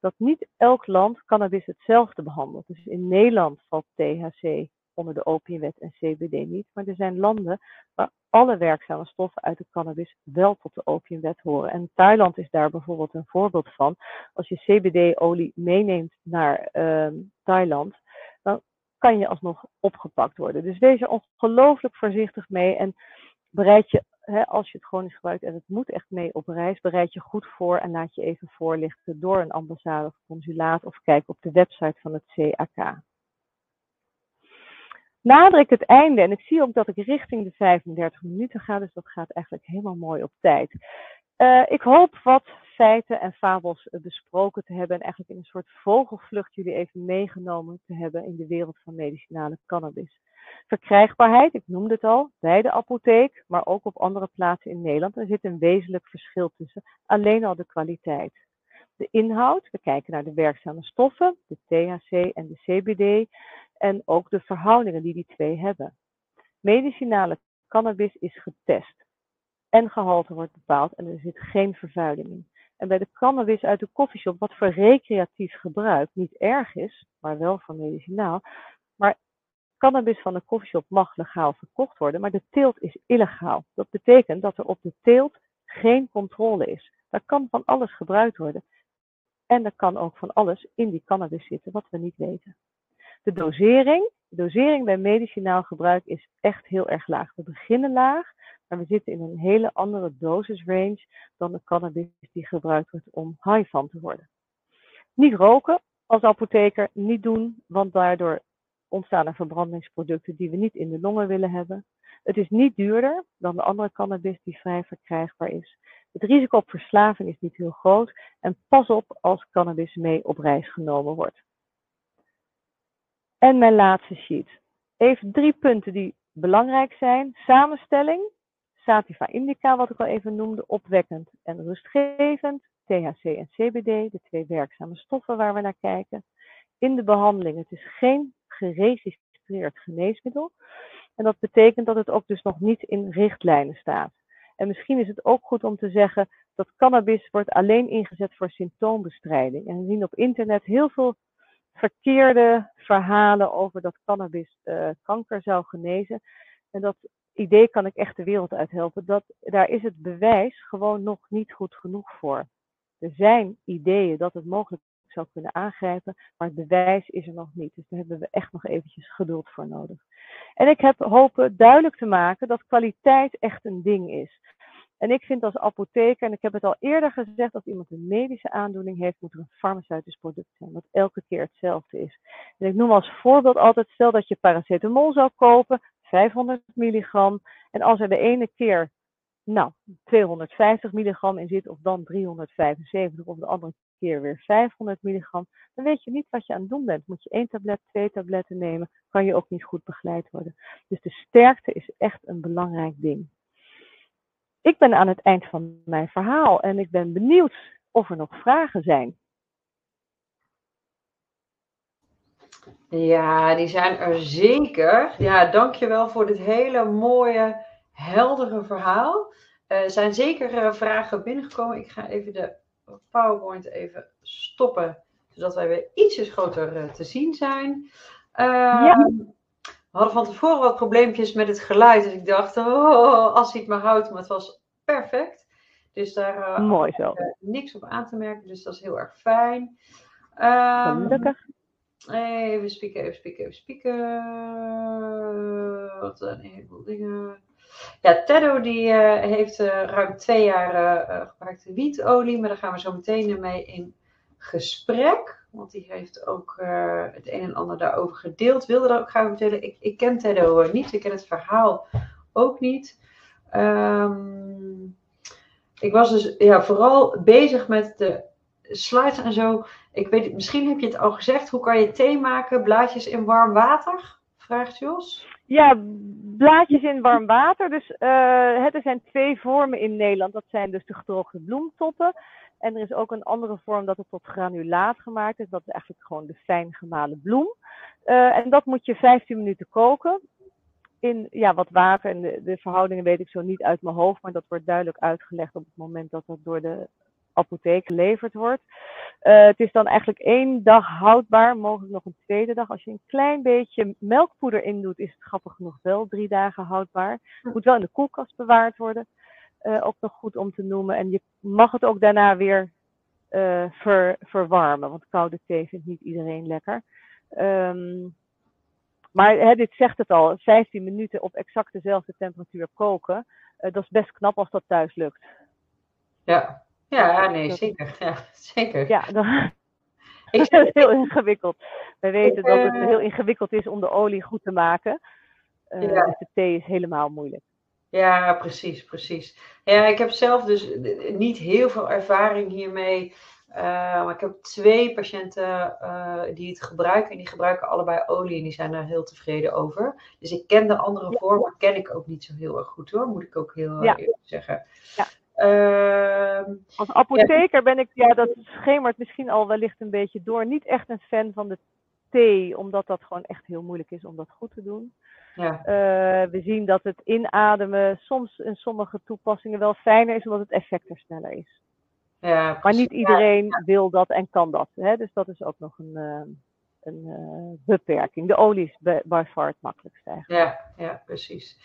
dat niet elk land cannabis hetzelfde behandelt. Dus in Nederland valt THC onder de opiumwet en CBD niet, maar er zijn landen waar alle werkzame stoffen uit de cannabis wel tot de opiumwet horen. En Thailand is daar bijvoorbeeld een voorbeeld van. Als je CBD-olie meeneemt naar uh, Thailand, dan kan je alsnog opgepakt worden. Dus wees er ongelooflijk voorzichtig mee en bereid je, hè, als je het chronisch gebruikt en het moet echt mee op reis, bereid je goed voor en laat je even voorlichten door een ambassade of consulaat of kijk op de website van het CAK nader ik het einde en ik zie ook dat ik richting de 35 minuten ga, dus dat gaat eigenlijk helemaal mooi op tijd. Uh, ik hoop wat feiten en fabels besproken te hebben en eigenlijk in een soort vogelvlucht jullie even meegenomen te hebben in de wereld van medicinale cannabis. Verkrijgbaarheid, ik noemde het al, bij de apotheek, maar ook op andere plaatsen in Nederland. Er zit een wezenlijk verschil tussen, alleen al de kwaliteit. De inhoud, we kijken naar de werkzame stoffen, de THC en de CBD en ook de verhoudingen die die twee hebben. Medicinale cannabis is getest en gehalte wordt bepaald en er zit geen vervuiling in. En bij de cannabis uit de koffieshop, wat voor recreatief gebruik niet erg is, maar wel voor medicinaal, cannabis van de koffieshop mag legaal verkocht worden, maar de teelt is illegaal. Dat betekent dat er op de teelt geen controle is. Daar kan van alles gebruikt worden. En er kan ook van alles in die cannabis zitten wat we niet weten. De dosering, de dosering bij medicinaal gebruik is echt heel erg laag. We beginnen laag, maar we zitten in een hele andere dosisrange dan de cannabis die gebruikt wordt om high van te worden. Niet roken als apotheker, niet doen, want daardoor ontstaan er verbrandingsproducten die we niet in de longen willen hebben. Het is niet duurder dan de andere cannabis die vrij verkrijgbaar is. Het risico op verslaving is niet heel groot en pas op als cannabis mee op reis genomen wordt. En mijn laatste sheet. Even drie punten die belangrijk zijn. Samenstelling, Sativa indica, wat ik al even noemde, opwekkend en rustgevend. THC en CBD, de twee werkzame stoffen waar we naar kijken. In de behandeling, het is geen geregistreerd geneesmiddel. En dat betekent dat het ook dus nog niet in richtlijnen staat. En misschien is het ook goed om te zeggen dat cannabis wordt alleen ingezet voor symptoombestrijding. En we zien op internet heel veel verkeerde verhalen over dat cannabis uh, kanker zou genezen. En dat idee kan ik echt de wereld uithelpen. Dat, daar is het bewijs gewoon nog niet goed genoeg voor. Er zijn ideeën dat het mogelijk zou kunnen aangrijpen, maar het bewijs is er nog niet. Dus daar hebben we echt nog eventjes geduld voor nodig. En ik heb hopen duidelijk te maken dat kwaliteit echt een ding is. En ik vind als apotheker, en ik heb het al eerder gezegd, als iemand een medische aandoening heeft, moet er een farmaceutisch product zijn, wat elke keer hetzelfde is. En ik noem als voorbeeld altijd, stel dat je paracetamol zou kopen, 500 milligram, en als er de ene keer, nou, 250 milligram in zit, of dan 375, of de andere keer weer 500 milligram, dan weet je niet wat je aan het doen bent. Moet je één tablet, twee tabletten nemen, kan je ook niet goed begeleid worden. Dus de sterkte is echt een belangrijk ding. Ik ben aan het eind van mijn verhaal en ik ben benieuwd of er nog vragen zijn. Ja, die zijn er zeker. Ja, dankjewel voor dit hele mooie, heldere verhaal. Er zijn zeker eh, vragen binnengekomen. Ik ga even de PowerPoint even stoppen, zodat wij weer ietsjes groter eh, te zien zijn. ja. Ehm, we hadden van tevoren wat probleempjes met het geluid. Dus ik dacht, oh, als hij het maar houdt. Maar het was perfect. Dus daar Mooi zo. niks op aan te merken. Dus dat is heel erg fijn. Um, Gelukkig. Even spieken, even spieken, even spieken. Wat een heleboel dingen. Ja, Teddo die uh, heeft uh, ruim twee jaar uh, gebruikt wietolie, maar daar gaan we zo meteen mee in gesprek. Want die heeft ook het een en ander daarover gedeeld. Wilde dat ook graag vertellen. Ik, ik ken Teddo niet, ik ken het verhaal ook niet. Um, ik was dus ja, vooral bezig met de slides en zo. Ik weet, misschien heb je het al gezegd. Hoe kan je thee maken? Blaadjes in warm water? Vraagt Jos. Ja, blaadjes in warm water. Dus uh, er zijn twee vormen in Nederland. Dat zijn dus de gedroogde bloemtoppen. En er is ook een andere vorm dat het tot granulaat gemaakt is. Dat is eigenlijk gewoon de fijn gemalen bloem. Uh, en dat moet je 15 minuten koken. In ja, wat water. En de, de verhoudingen weet ik zo niet uit mijn hoofd. Maar dat wordt duidelijk uitgelegd op het moment dat dat door de apotheek geleverd wordt. Uh, het is dan eigenlijk één dag houdbaar, mogelijk nog een tweede dag. Als je een klein beetje melkpoeder in doet, is het grappig genoeg wel drie dagen houdbaar. Het moet wel in de koelkast bewaard worden. Uh, ook nog goed om te noemen. En je mag het ook daarna weer uh, ver, verwarmen, want koude thee vindt niet iedereen lekker. Um, maar hè, dit zegt het al, 15 minuten op exact dezelfde temperatuur koken. dat is best knap als dat thuis lukt. Ja, ja, nee, zeker. Ja, zeker. Ja, dat, [LAUGHS] ik [LAUGHS] dat is heel ingewikkeld. We weten dat het heel ingewikkeld is om de olie goed te maken. Uh, ja. Dus de thee is helemaal moeilijk. Ja, precies, precies. Ja, ik heb zelf dus niet heel veel ervaring hiermee. Uh, maar ik heb twee patiënten uh, die het gebruiken. En die gebruiken allebei olie en die zijn daar heel tevreden over. Dus ik ken de andere ja. vormen, ken ik ook niet zo heel erg goed hoor. Moet ik ook heel ja. eerlijk zeggen. Ja. Uh, Als apotheker ja. ben ik, ja, dat schemert misschien al wellicht een beetje door, niet echt een fan van de thee, omdat dat gewoon echt heel moeilijk is om dat goed te doen. Ja. Uh, we zien dat het inademen soms in sommige toepassingen wel fijner is, omdat het effect er sneller is. Ja, maar niet iedereen wil dat en kan dat. Hè? Dus dat is ook nog een, uh, een uh, beperking. De olie is by, by far het makkelijkste eigenlijk. Ja, ja precies.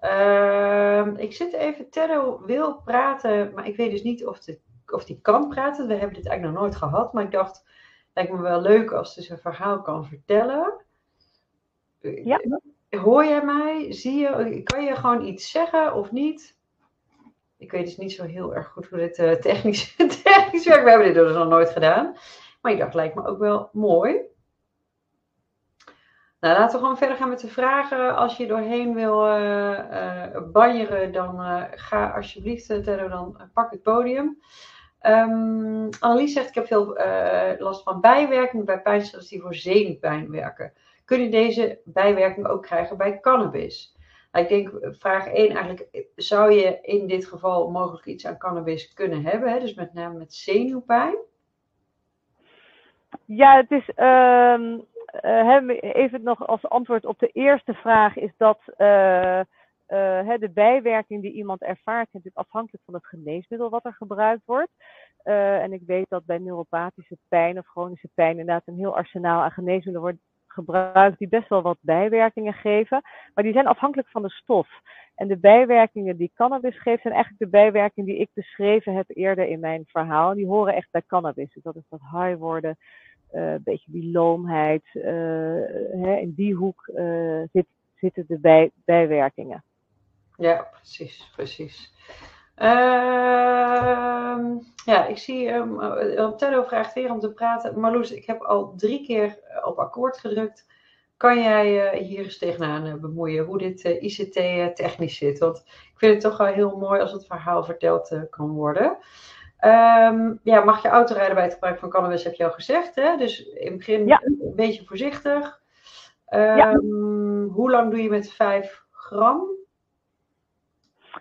Uh, ik zit even, Terro wil praten, maar ik weet dus niet of hij of die kan praten. We hebben dit eigenlijk nog nooit gehad, maar ik dacht, het lijkt me wel leuk als hij zijn verhaal kan vertellen. Ja. Hoor jij mij? Zie je, kan je gewoon iets zeggen of niet? Ik weet dus niet zo heel erg goed hoe dit uh, technisch, [LAUGHS] technisch werkt. We hebben dit dus nog nooit gedaan. Maar ik dacht, lijkt me ook wel mooi. Nou, laten we gewoon verder gaan met de vragen. Als je doorheen wil uh, banjeren, dan uh, ga alsjeblieft, Terro, dan pak het podium. Um, Annelies zegt, ik heb veel last van bijwerkingen bij pijnstillers die voor zenuwpijn werken. Kun je deze bijwerkingen ook krijgen bij cannabis? Nou, ik denk, vraag 1 eigenlijk, zou je in dit geval mogelijk iets aan cannabis kunnen hebben? Hè? Dus met name met zenuwpijn? Ja, het is... Uh, even nog als antwoord op de eerste vraag is dat uh, uh, de bijwerking die iemand ervaart natuurlijk afhankelijk van het geneesmiddel wat er gebruikt wordt. en ik weet dat bij neuropathische pijn of chronische pijn inderdaad een heel arsenaal aan geneesmiddelen wordt gebruikt die best wel wat bijwerkingen geven. Maar die zijn afhankelijk van de stof. En de bijwerkingen die cannabis geeft zijn eigenlijk de bijwerkingen die ik beschreven heb eerder in mijn verhaal. Die horen echt bij cannabis. Dus dat is dat high worden, een beetje die loomheid. Uh, hè, in die hoek uh, zit, zitten de bij, bijwerkingen. Ja, precies, precies. Uh, ja, ik zie, um, Tello vraagt weer om te praten. Marloes, ik heb al drie keer op akkoord gedrukt. Kan jij uh, hier eens tegenaan bemoeien hoe dit ICT technisch zit? Want ik vind het toch wel heel mooi als het verhaal verteld kan worden. Um, ja, mag je autorijden bij het gebruik van cannabis, heb je al gezegd. Hè? Dus in het begin ja. een beetje voorzichtig. Um, ja. Hoe lang doe je met 5 gram?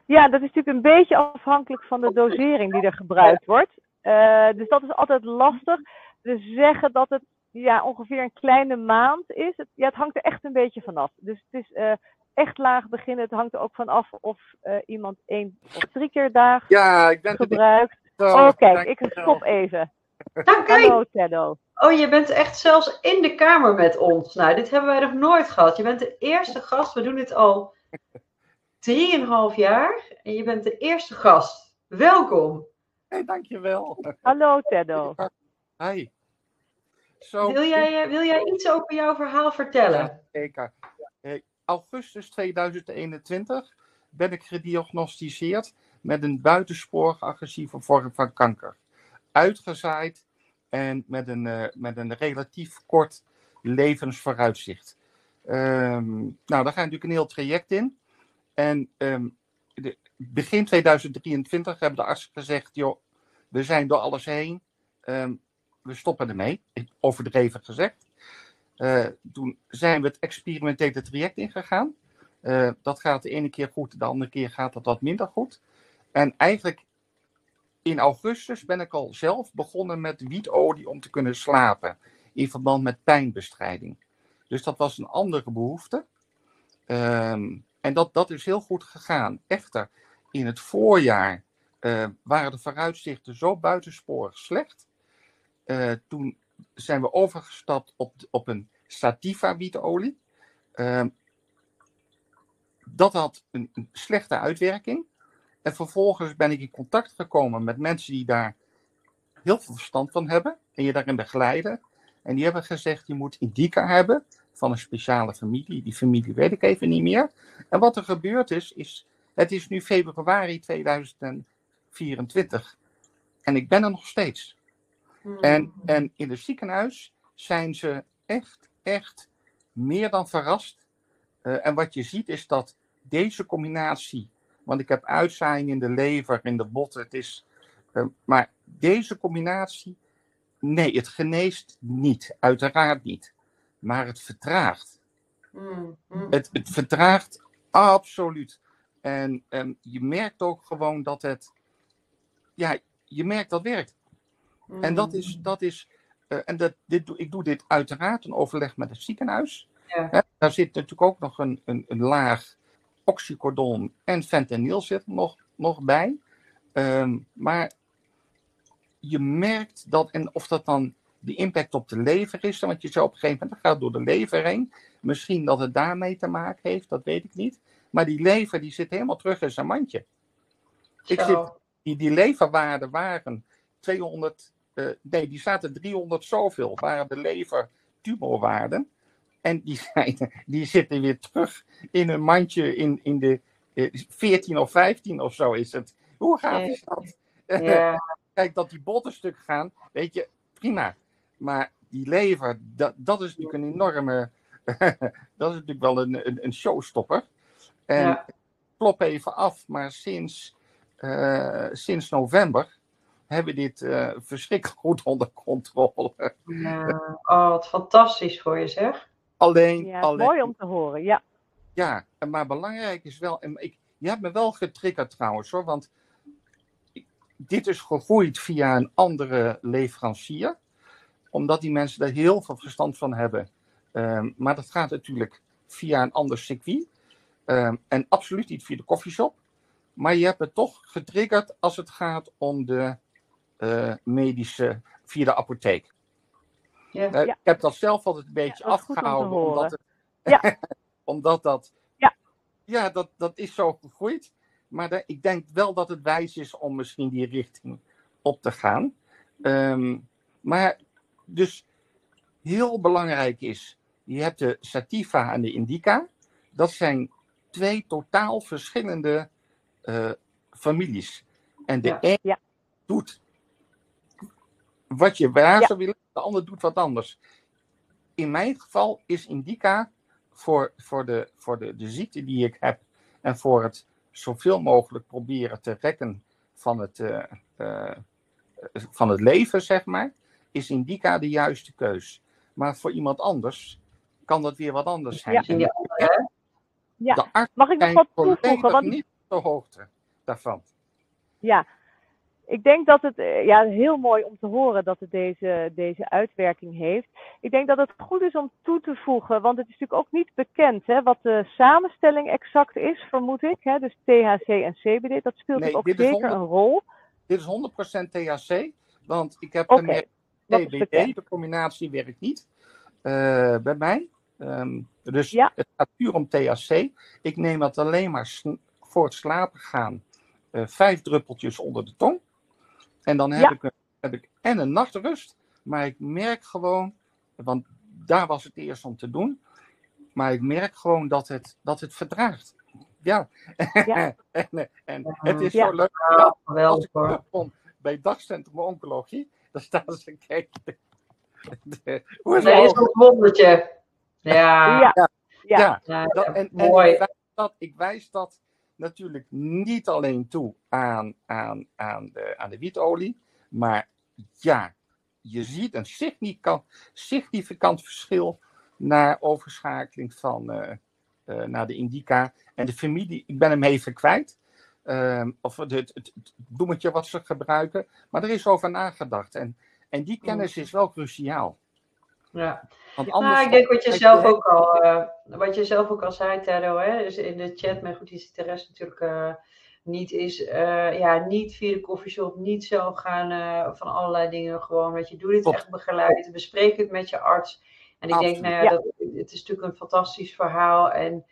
Ja, dat is natuurlijk een beetje afhankelijk van de dosering die er gebruikt wordt. Uh, dus dat is altijd lastig. Dus zeggen dat het ja, ongeveer een kleine maand is. Het, ja, het hangt er echt een beetje vanaf. Dus het is uh, echt laag beginnen. Het hangt er ook vanaf of uh, iemand één of drie keer dag ja, ik ben gebruikt. Oh, kijk, ik stop even. Dank Hallo, Teddo. Oh, je bent echt zelfs in de kamer met ons. Nou, dit hebben wij nog nooit gehad. Je bent de eerste gast. We doen dit al [LAUGHS] drieënhalf jaar. En je bent de eerste gast welkom. Hey, dankjewel. Hallo Teddo. Hi. Zo, Wil jij, eh, wil jij iets over jouw verhaal vertellen? Ja, zeker. Augustus 2021 ben ik gediagnosticeerd met een buitensporig agressieve vorm van kanker. Uitgezaaid en met een, eh, met een relatief kort levensvooruitzicht. Ehm, nou, daar ga je natuurlijk een heel traject in. En ehm, begin 2023 hebben de artsen gezegd: joh, we zijn door alles heen. Ehm, we stoppen ermee. Overdreven gezegd. Uh, toen zijn we het experimentele traject ingegaan. Uh, dat gaat de ene keer goed, de andere keer gaat dat wat minder goed. En eigenlijk in augustus ben ik al zelf begonnen met wietolie om te kunnen slapen. In verband met pijnbestrijding. Dus dat was een andere behoefte. Um, en dat, dat is heel goed gegaan. Echter, in het voorjaar uh, waren de vooruitzichten zo buitensporig slecht. Uh, toen zijn we overgestapt op, op een sativa wietolie. Uh, dat had een, een, slechte uitwerking. En vervolgens ben ik in contact gekomen met mensen die daar heel veel verstand van hebben. En je daarin begeleiden. En die hebben gezegd, je moet indica hebben van een speciale familie. Die familie weet ik even niet meer. En wat er gebeurd is, is het is nu februari 2024 en ik ben er nog steeds. Hmm. En, en in het ziekenhuis zijn ze echt, echt meer dan verrast. Uh, en wat je ziet is dat deze combinatie, want ik heb uitzaaiing in de lever, in de botten, het is, uh, maar deze combinatie, nee, het geneest niet, uiteraard niet maar het vertraagt. Mm, mm. Het, het, vertraagt absoluut. En, en je merkt ook gewoon dat het, ja, je merkt dat werkt. Mm. En dat is, dat is uh, en dat, dit, ik doe dit uiteraard in overleg met het ziekenhuis. Ja. daar zit natuurlijk ook nog een, een, een laag oxycodon en fentanyl zit nog, nog bij. Um, maar je merkt dat, en of dat dan de impact op de lever is. Want je zou op een gegeven moment, dat gaat door de lever heen. Misschien dat het daarmee te maken heeft, dat weet ik niet. Maar die lever die zit helemaal terug in zijn mandje. Ik zit, die, die leverwaarden waren 200, uh, eh, nee, die zaten 300 zoveel, waren de levertumorwaarden. En die, zijn, die zitten weer terug in een mandje in, in de uh, eh, 14 of 15 of zo is het. Hoe gaat is dat? [LAUGHS] Ja. Kijk, dat die botten stuk gaan, weet je, prima. Maar die lever, dat, dat is natuurlijk een enorme. [LAUGHS] dat is natuurlijk wel een, een, een showstopper. En ja. klop even af, maar sinds, uh, sinds november hebben we dit uh, verschrikkelijk goed onder controle. Ja. Oh, wat fantastisch voor je zeg. Alleen, ja, alleen. Mooi om te horen, ja. Ja, maar belangrijk is wel. En ik, je hebt me wel getriggerd trouwens hoor, want dit is gegroeid via een andere leverancier omdat die mensen daar heel veel verstand van hebben. Um, maar dat gaat natuurlijk via een ander circuit. Um, en absoluut niet via de koffieshop. Maar je hebt het toch getriggerd als het gaat om de uh, medische, via de apotheek. Ja. Uh, ja. Ik heb dat zelf altijd een beetje ja, afgehouden. Omdat, het, ja. [LAUGHS] omdat dat. Ja, ja dat, dat is zo gegroeid. Maar de, ik denk wel dat het wijs is om misschien die richting op te gaan. Um, maar dus heel belangrijk is, je hebt de sativa en de indica. Dat zijn twee totaal verschillende uh, families. En de ja. een ja. doet wat je waar zou willen, de ander doet wat anders. In mijn geval is indica voor, voor, de, voor de, de ziekte die ik heb en voor het zoveel mogelijk proberen te rekken van het, uh, uh, van het leven, zeg maar is indica de juiste keus. Maar voor iemand anders kan dat weer wat anders zijn. Ja, ja. ja. De arts Mag ik nog wat toevoegen? Want... niet op de hoogte daarvan. Ja, ik denk dat het eh, ja, heel mooi om te horen dat het deze, deze uitwerking heeft. Ik denk dat het goed is om toe te voegen, want het is natuurlijk ook niet bekend hè, wat de samenstelling exact is, vermoed ik. Hè? Dus THC en CBD, dat speelt nee, ook zeker 100, een rol. Dit is 100% THC, want ik heb okay. CBD, de combinatie werkt niet uh, bij mij. Um, dus ja. het gaat puur om THC. Ik neem het alleen maar voor het slapen gaan vijf druppeltjes onder de tong. En dan heb, ik, heb ik en een nachtrust, maar ik merk gewoon, want daar was het eerst om te doen, maar ik merk gewoon dat het, dat het verdraagt. Ja, ja. [LAUGHS] en, en het is zo leuk. Ja, als ik terugkom bij dagcentrum oncologie, dan staan ze kijken. Hoe is dat is een wondertje. Ja. Ja. ja. ja. Dat, en, mooi. En ik, wijs dat, ik wijs dat natuurlijk niet alleen toe aan, aan, aan, de, aan de wietolie, maar ja, je ziet een significant, significant verschil naar overschakeling van, uh, uh, naar de indica. En de familie, ik ben hem even kwijt. Uh, of het, het, het, bloemetje wat ze gebruiken. Maar er is over nagedacht. En, en die kennis is wel cruciaal. Ja, Want anders nou, ik denk wat je, zelf ook al, uh, wat je zelf ook al zei, Tero, hè, dus in de chat, maar goed, die zit de rest natuurlijk uh, niet, is uh, ja, niet via de koffieshop, niet zo gaan van allerlei dingen gewoon, dat je doet dit echt begeleid, bespreek het met je arts. En ik denk, nou ja, dat, het is natuurlijk een fantastisch verhaal en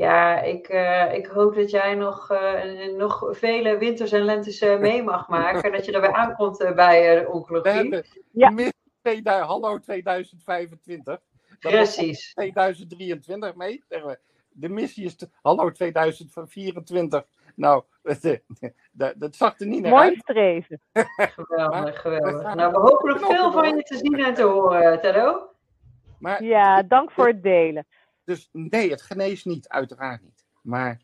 ja, ik, uh, ik hoop dat jij nog, uh, nog vele winters en lentes uh, mee mag maken. en dat je erbij aankomt bij de oncologie. Ja. Hallo 2025. Precies. 2023 mee. De missie is hallo 2024. Nou, [LAUGHS] dat, dat zag er niet naar Mooi streven. [LAUGHS] geweldig, geweldig. Nou, we hopen nog veel van je te zien en te horen, Tado. Maar, ja, dank voor het delen. Dus nee, het geneest niet, uiteraard niet. Maar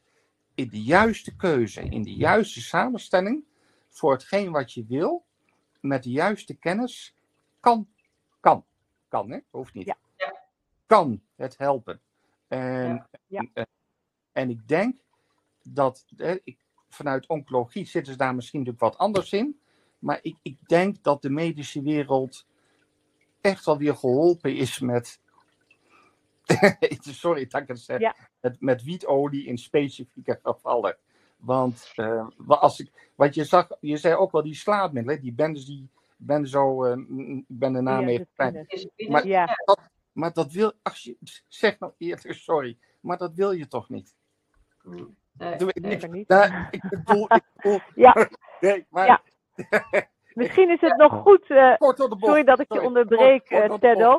in de juiste keuze, in de juiste samenstelling, voor hetgeen wat je wil, met de juiste kennis, kan, kan, kan, hè? Hoeft niet. Ja. Kan het helpen. En, ja. en, en ik denk dat, hè, ik, vanuit oncologie zitten ze daar misschien natuurlijk wat anders in. Maar ik, ik denk dat de medische wereld echt wel weer geholpen is met [LAUGHS] sorry dat ik het zeg, met, met wietolie in specifieke gevallen. Want uh, als ik, wat je zag, je zei ook wel die slaapmiddelen, die bendes die ben zo, uh, ik ben de naam even Maar, ja. dat, maar dat wil, als je, zeg nou eerder sorry, maar dat wil je toch niet? Nee, Doe, ik, ik, niet. Nou, ik bedoel, ik bedoel, [LAUGHS] ja. [LAUGHS] nee, maar, ja. [LAUGHS] Misschien is het nog goed, uh, sorry dat ik je onderbreek, uh, Teddo.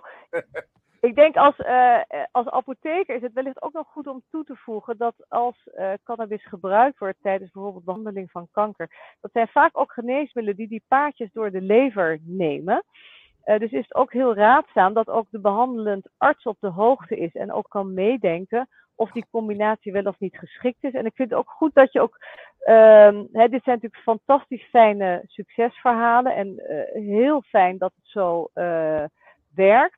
Ik denk als, uh, als apotheker is het wellicht ook nog goed om toe te voegen dat als uh, cannabis gebruikt wordt tijdens bijvoorbeeld behandeling van kanker, dat zijn vaak ook geneesmiddelen die die paadjes door de lever nemen. Uh, dus is het ook heel raadzaam dat ook de behandelend arts op de hoogte is en ook kan meedenken of die combinatie wel of niet geschikt is. En ik vind het ook goed dat je ook, uh, hè, dit zijn natuurlijk fantastisch fijne succesverhalen en heel fijn dat het zo werkt.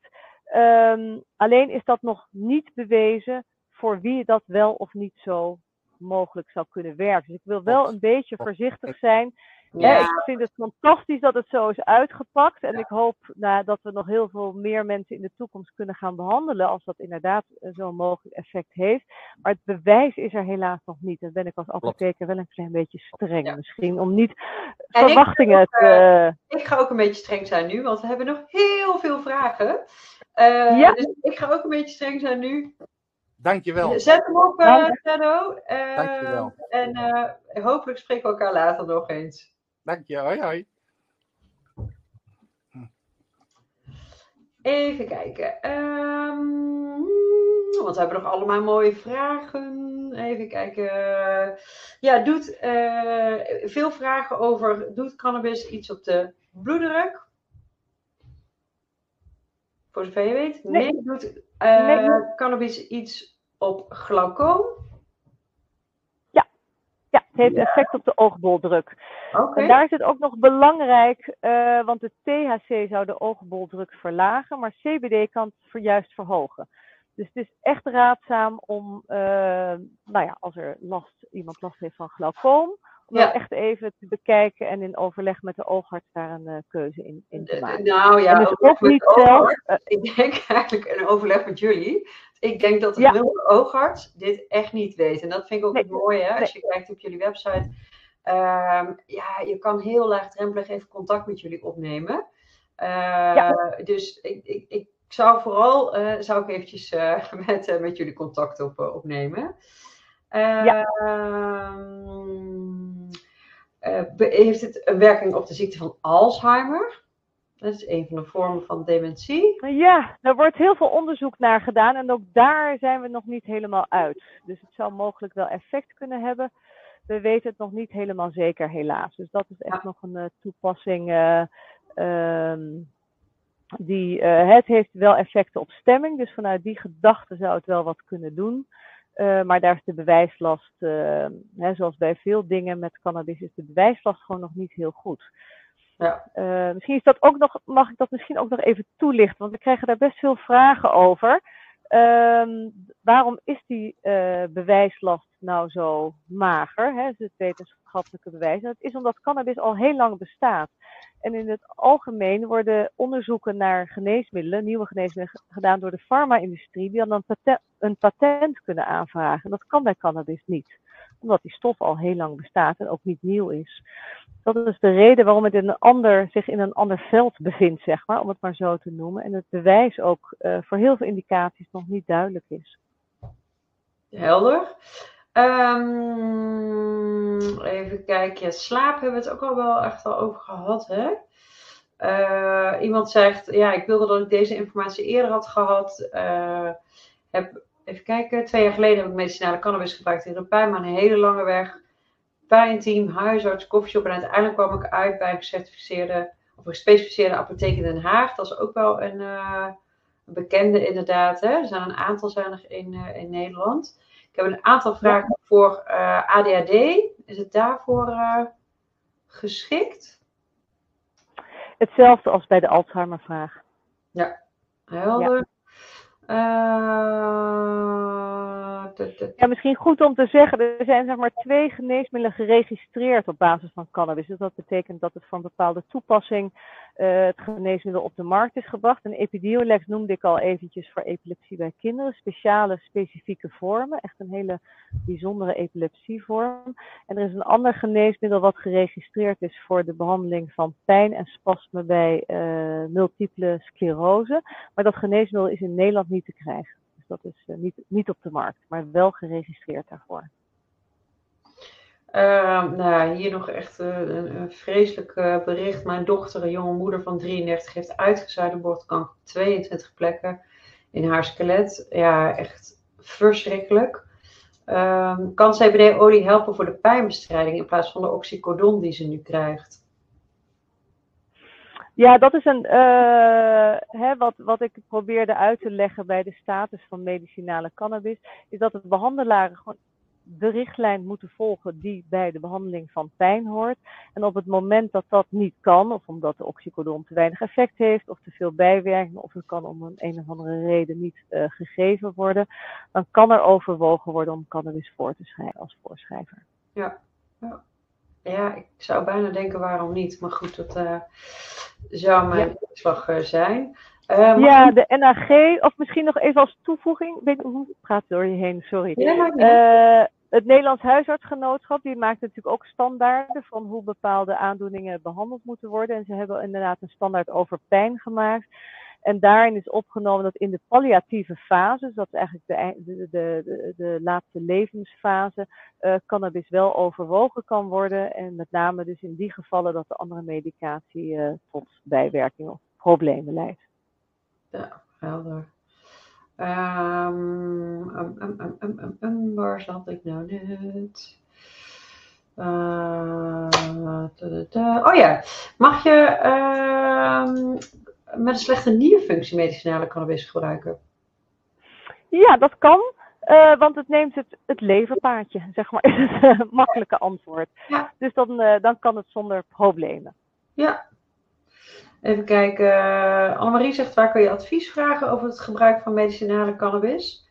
Um, alleen is dat nog niet bewezen voor wie dat wel of niet zo mogelijk zou kunnen werken. Dus ik wil wel een beetje voorzichtig zijn. Ja. ik vind het fantastisch dat het zo is uitgepakt. En ik hoop nou, dat we nog heel veel meer mensen in de toekomst kunnen gaan behandelen. Als dat inderdaad zo'n mogelijk effect heeft. Maar het bewijs is er helaas nog niet. Dan ben ik als apotheker wel een klein beetje streng misschien. Om niet verwachtingen te. Uh, ik ga ook een beetje streng zijn nu, want we hebben nog heel veel vragen. Uh, ja. Dus ik ga ook een beetje streng zijn nu. Dankjewel. Zet hem op, uh, Shadow. Uh, Dankjewel. En uh, hopelijk spreken we elkaar later nog eens. Dank je. Hoi, hoi. Even kijken. Um, want we hebben nog allemaal mooie vragen. Even kijken. Ja, doet veel vragen over: doet cannabis iets op de bloeddruk? Voor zover je weet. Nee, nee doet uh, nee. cannabis iets op glaucoom? Ja heeft effect op de oogboldruk. Okay. En daar is het ook nog belangrijk, uh, want de THC zou de oogboldruk verlagen, maar CBD kan het juist verhogen. Dus het is echt raadzaam om, uh, nou ja, als er last, iemand last heeft van glaucoom, om ja. echt even te bekijken en in overleg met de oogarts daar een uh, keuze in, in, te maken. Nou ja, dus ook niet zelf, uh, ik denk [LAUGHS] eigenlijk een overleg met jullie. Ik denk dat de ja. oogarts dit echt niet weet. En dat vind ik ook nee. het mooie, hè? als je kijkt op jullie website. Uh, ja, je kan heel laagdrempelig even contact met jullie opnemen. Ja. Dus ik, ik, ik zou vooral zou ik eventjes [LAUGHS] met, met jullie contact op, opnemen. ja. Ehm, heeft het een werking op de ziekte van Alzheimer? Dat is een van de vormen van dementie. Ja, er wordt heel veel onderzoek naar gedaan en ook daar zijn we nog niet helemaal uit. Dus het zou mogelijk wel effect kunnen hebben. We weten het nog niet helemaal zeker, helaas. Dus dat is echt nog een uh, toepassing. Uh, um, die, uh, het heeft wel effecten op stemming, dus vanuit die gedachte zou het wel wat kunnen doen. maar daar is de bewijslast, hè, zoals bij veel dingen met cannabis, is de bewijslast gewoon nog niet heel goed. Ja. Uh, misschien is dat ook nog, mag ik dat misschien ook nog even toelichten, want we krijgen daar best veel vragen over. Uh, waarom is die uh, bewijslast nou zo mager? Hè? het wetenschappelijke bewijs. Dat is omdat cannabis al heel lang bestaat. En in het algemeen worden onderzoeken naar geneesmiddelen, nieuwe geneesmiddelen, gedaan door de farma-industrie, die dan een patent, een patent kunnen aanvragen. En dat kan bij cannabis niet omdat die stof al heel lang bestaat en ook niet nieuw is. Dat is de reden waarom het in een ander, zich in een ander veld bevindt, zeg maar, om het maar zo te noemen. En het bewijs ook uh, voor heel veel indicaties nog niet duidelijk is. Helder. Um, even kijken. slaap hebben we het ook al wel echt al over gehad, hè? Uh, iemand zegt, ja, ik wilde dat ik deze informatie eerder had gehad. Uh, heb even kijken, twee jaar geleden heb ik medicinale cannabis gebruikt in pijn, maar een hele lange weg. Pijnteam, huisarts, koffieshop en uiteindelijk kwam ik uit bij een gecertificeerde of een gespecificeerde apotheek in Den Haag. Dat is ook wel een, uh, bekende inderdaad. Hè? Er zijn een aantal er in, uh, in Nederland. Ik heb een aantal vragen voor uh, eh, ADHD. Is het daarvoor geschikt? Hetzelfde als bij de Alzheimer-vraag. Ja, helder. Ja. Uh, ja, misschien goed om te zeggen, er zijn zeg maar twee geneesmiddelen geregistreerd op basis van cannabis. Dus dat betekent dat het van bepaalde toepassing uh, het geneesmiddel op de markt is gebracht. En Epidiolex noemde ik al eventjes voor epilepsie bij kinderen. Speciale, specifieke vormen. Echt een hele bijzondere epilepsievorm. En er is een ander geneesmiddel wat geregistreerd is voor de behandeling van pijn en spasme bij uh, multiple sclerose. Maar dat geneesmiddel is in Nederland niet te krijgen. Dus dat is uh, niet, niet op de markt, maar wel geregistreerd daarvoor. Uh, nou, hier nog echt uh, een, vreselijk uh, bericht. Mijn dochter, een jonge moeder van 33, heeft uitgezaaide bordkanker op 22 plekken in haar skelet. Ja, echt verschrikkelijk. Um, kan CBD-olie helpen voor de pijnbestrijding in plaats van de oxycodon die ze nu krijgt? Ja, dat is een, uh, hè, wat, wat ik probeerde uit te leggen bij de status van medicinale cannabis, is dat het behandelaren gewoon de richtlijn moeten volgen die bij de behandeling van pijn hoort. En op het moment dat dat niet kan, of omdat de oxycodon te weinig effect heeft, of te veel bijwerkingen, of het kan om een een of andere reden niet uh, gegeven worden, dan kan er overwogen worden om cannabis voor te schrijven als voorschrijver. Ja, ja. ja ik zou bijna denken waarom niet, maar goed, dat uh, zou mijn slag ja. uh, zijn. Uh, ja, de NAG, of misschien nog even als toevoeging. Weet, hoe praat door je heen, sorry. Ja, uh, het Nederlands Huisartsgenootschap die maakt natuurlijk ook standaarden van hoe bepaalde aandoeningen behandeld moeten worden. En ze hebben inderdaad een standaard over pijn gemaakt. En daarin is opgenomen dat in de palliatieve fase, dus dat is eigenlijk de, de, de, de, laatste levensfase, uh, cannabis wel overwogen kan worden. En met name dus in die gevallen dat de andere medicatie uh, tot bijwerkingen of problemen leidt. Ja, helder. Um, um, um, um, waar zat ik nou net? Uh, da, da. Oh ja, mag je met een slechte nierfunctie medicinale cannabis gebruiken? Ja, dat kan. Uh, want het neemt het, het leverpaardje, zeg maar, [LAUGHS] is het makkelijke antwoord. Ja. Dus dan, uh, dan kan het zonder problemen. Ja, Even kijken. Annemarie zegt, waar kun je advies vragen over het gebruik van medicinale cannabis?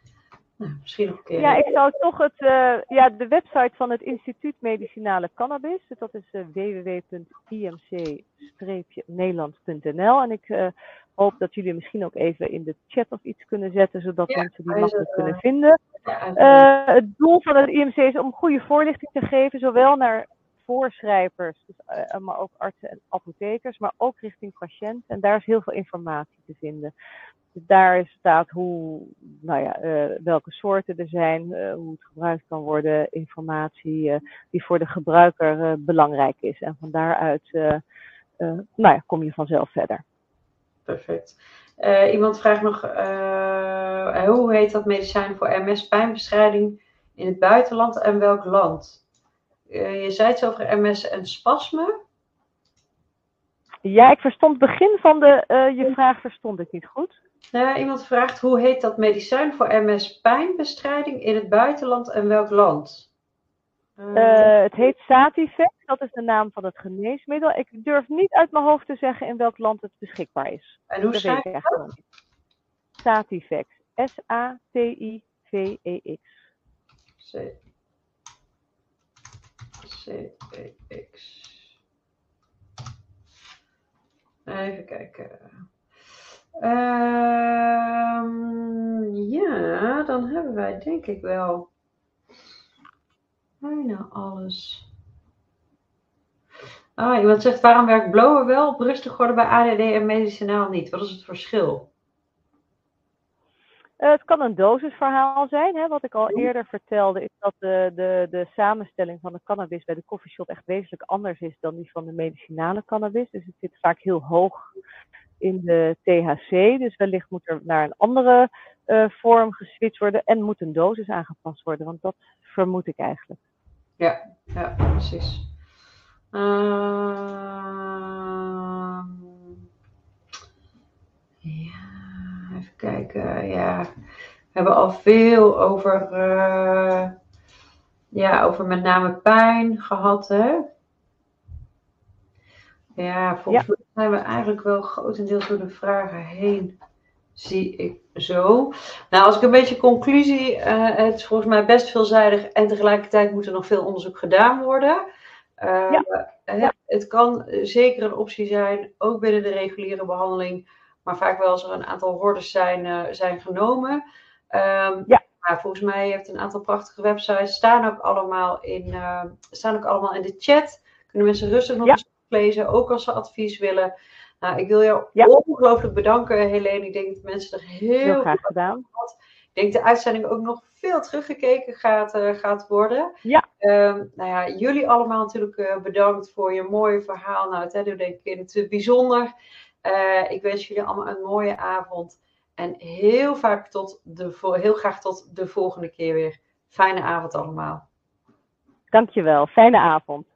Nou, misschien nog een keer. Ja, ik zou toch het, uh, ja, de website van het Instituut Medicinale Cannabis. Dat is uh, www.imc-nederland.nl. En ik hoop dat jullie misschien ook even in de chat of iets kunnen zetten, zodat ja, mensen die makkelijk kunnen vinden. Ja, het doel van het IMC is om goede voorlichting te geven, zowel naar voorschrijvers, dus, uh, maar ook artsen en apothekers, maar ook richting patiënten. En daar is heel veel informatie te vinden. Dus daar staat hoe, nou ja, uh, welke soorten er zijn, uh, hoe het gebruikt kan worden, informatie die voor de gebruiker belangrijk is. En van daaruit nou ja, kom je vanzelf verder. Perfect. iemand vraagt nog, hoe heet dat medicijn voor MS-pijnbestrijding in het buitenland en welk land? Je zei het over MS en spasme. Ja, ik verstond het begin van de, je vraag verstond ik niet goed. Nou, iemand vraagt hoe heet dat medicijn voor MS-pijnbestrijding in het buitenland en welk land? Uh, het heet Sativex, dat is de naam van het geneesmiddel. Ik durf niet uit mijn hoofd te zeggen in welk land het beschikbaar is. En hoe schrijf je dat? Sativex. S-A-T-I-V-E-X. C-E-X. Even kijken. Um, ja, dan hebben wij denk ik wel bijna alles. Ah, iemand zegt, waarom werkt blowen wel op rustig worden bij ADD en medicinaal niet? Wat is het verschil? Uh, het kan een dosisverhaal zijn. Hè? Wat ik al eerder vertelde, is dat de, de, de samenstelling van de cannabis bij de coffeeshop echt wezenlijk anders is dan die van de medicinale cannabis. Dus het zit vaak heel hoog in de THC. Dus wellicht moet er naar een andere uh, vorm geswitcht worden en moet een dosis aangepast worden. Want dat vermoed ik eigenlijk. Ja, ja precies. Uh, ja, even kijken. Ja, we hebben al veel over, uh, ja, over met name pijn gehad. Hè? Ja, volgens mij zijn we eigenlijk wel grotendeels door de vragen heen, zie ik zo. Nou, als ik een beetje conclusie, uh, het is volgens mij best veelzijdig en tegelijkertijd moet er nog veel onderzoek gedaan worden. Uh, ja. Het kan zeker een optie zijn, ook binnen de reguliere behandeling, maar vaak wel als er een aantal hordes zijn, uh, zijn genomen. Um, ja. Maar volgens mij heeft een aantal prachtige websites, staan ook allemaal in, staan ook allemaal in de chat. Kunnen mensen rustig nog ja. eens lezen, ook als ze advies willen. Nou, ik wil jou ja. ongelooflijk bedanken, Helene. Ik denk dat mensen er heel, heel graag gedaan. Ik denk de uitzending ook nog veel teruggekeken gaat, uh, gaat worden. Ja. Um, nou ja, jullie allemaal natuurlijk uh, bedankt voor je mooie verhaal. Nou, het hè, denk ik in het bijzonder. Uh, ik wens jullie allemaal een mooie avond. En heel, vaak tot de, heel graag tot de volgende keer weer. Fijne avond allemaal. Dankjewel. Fijne avond.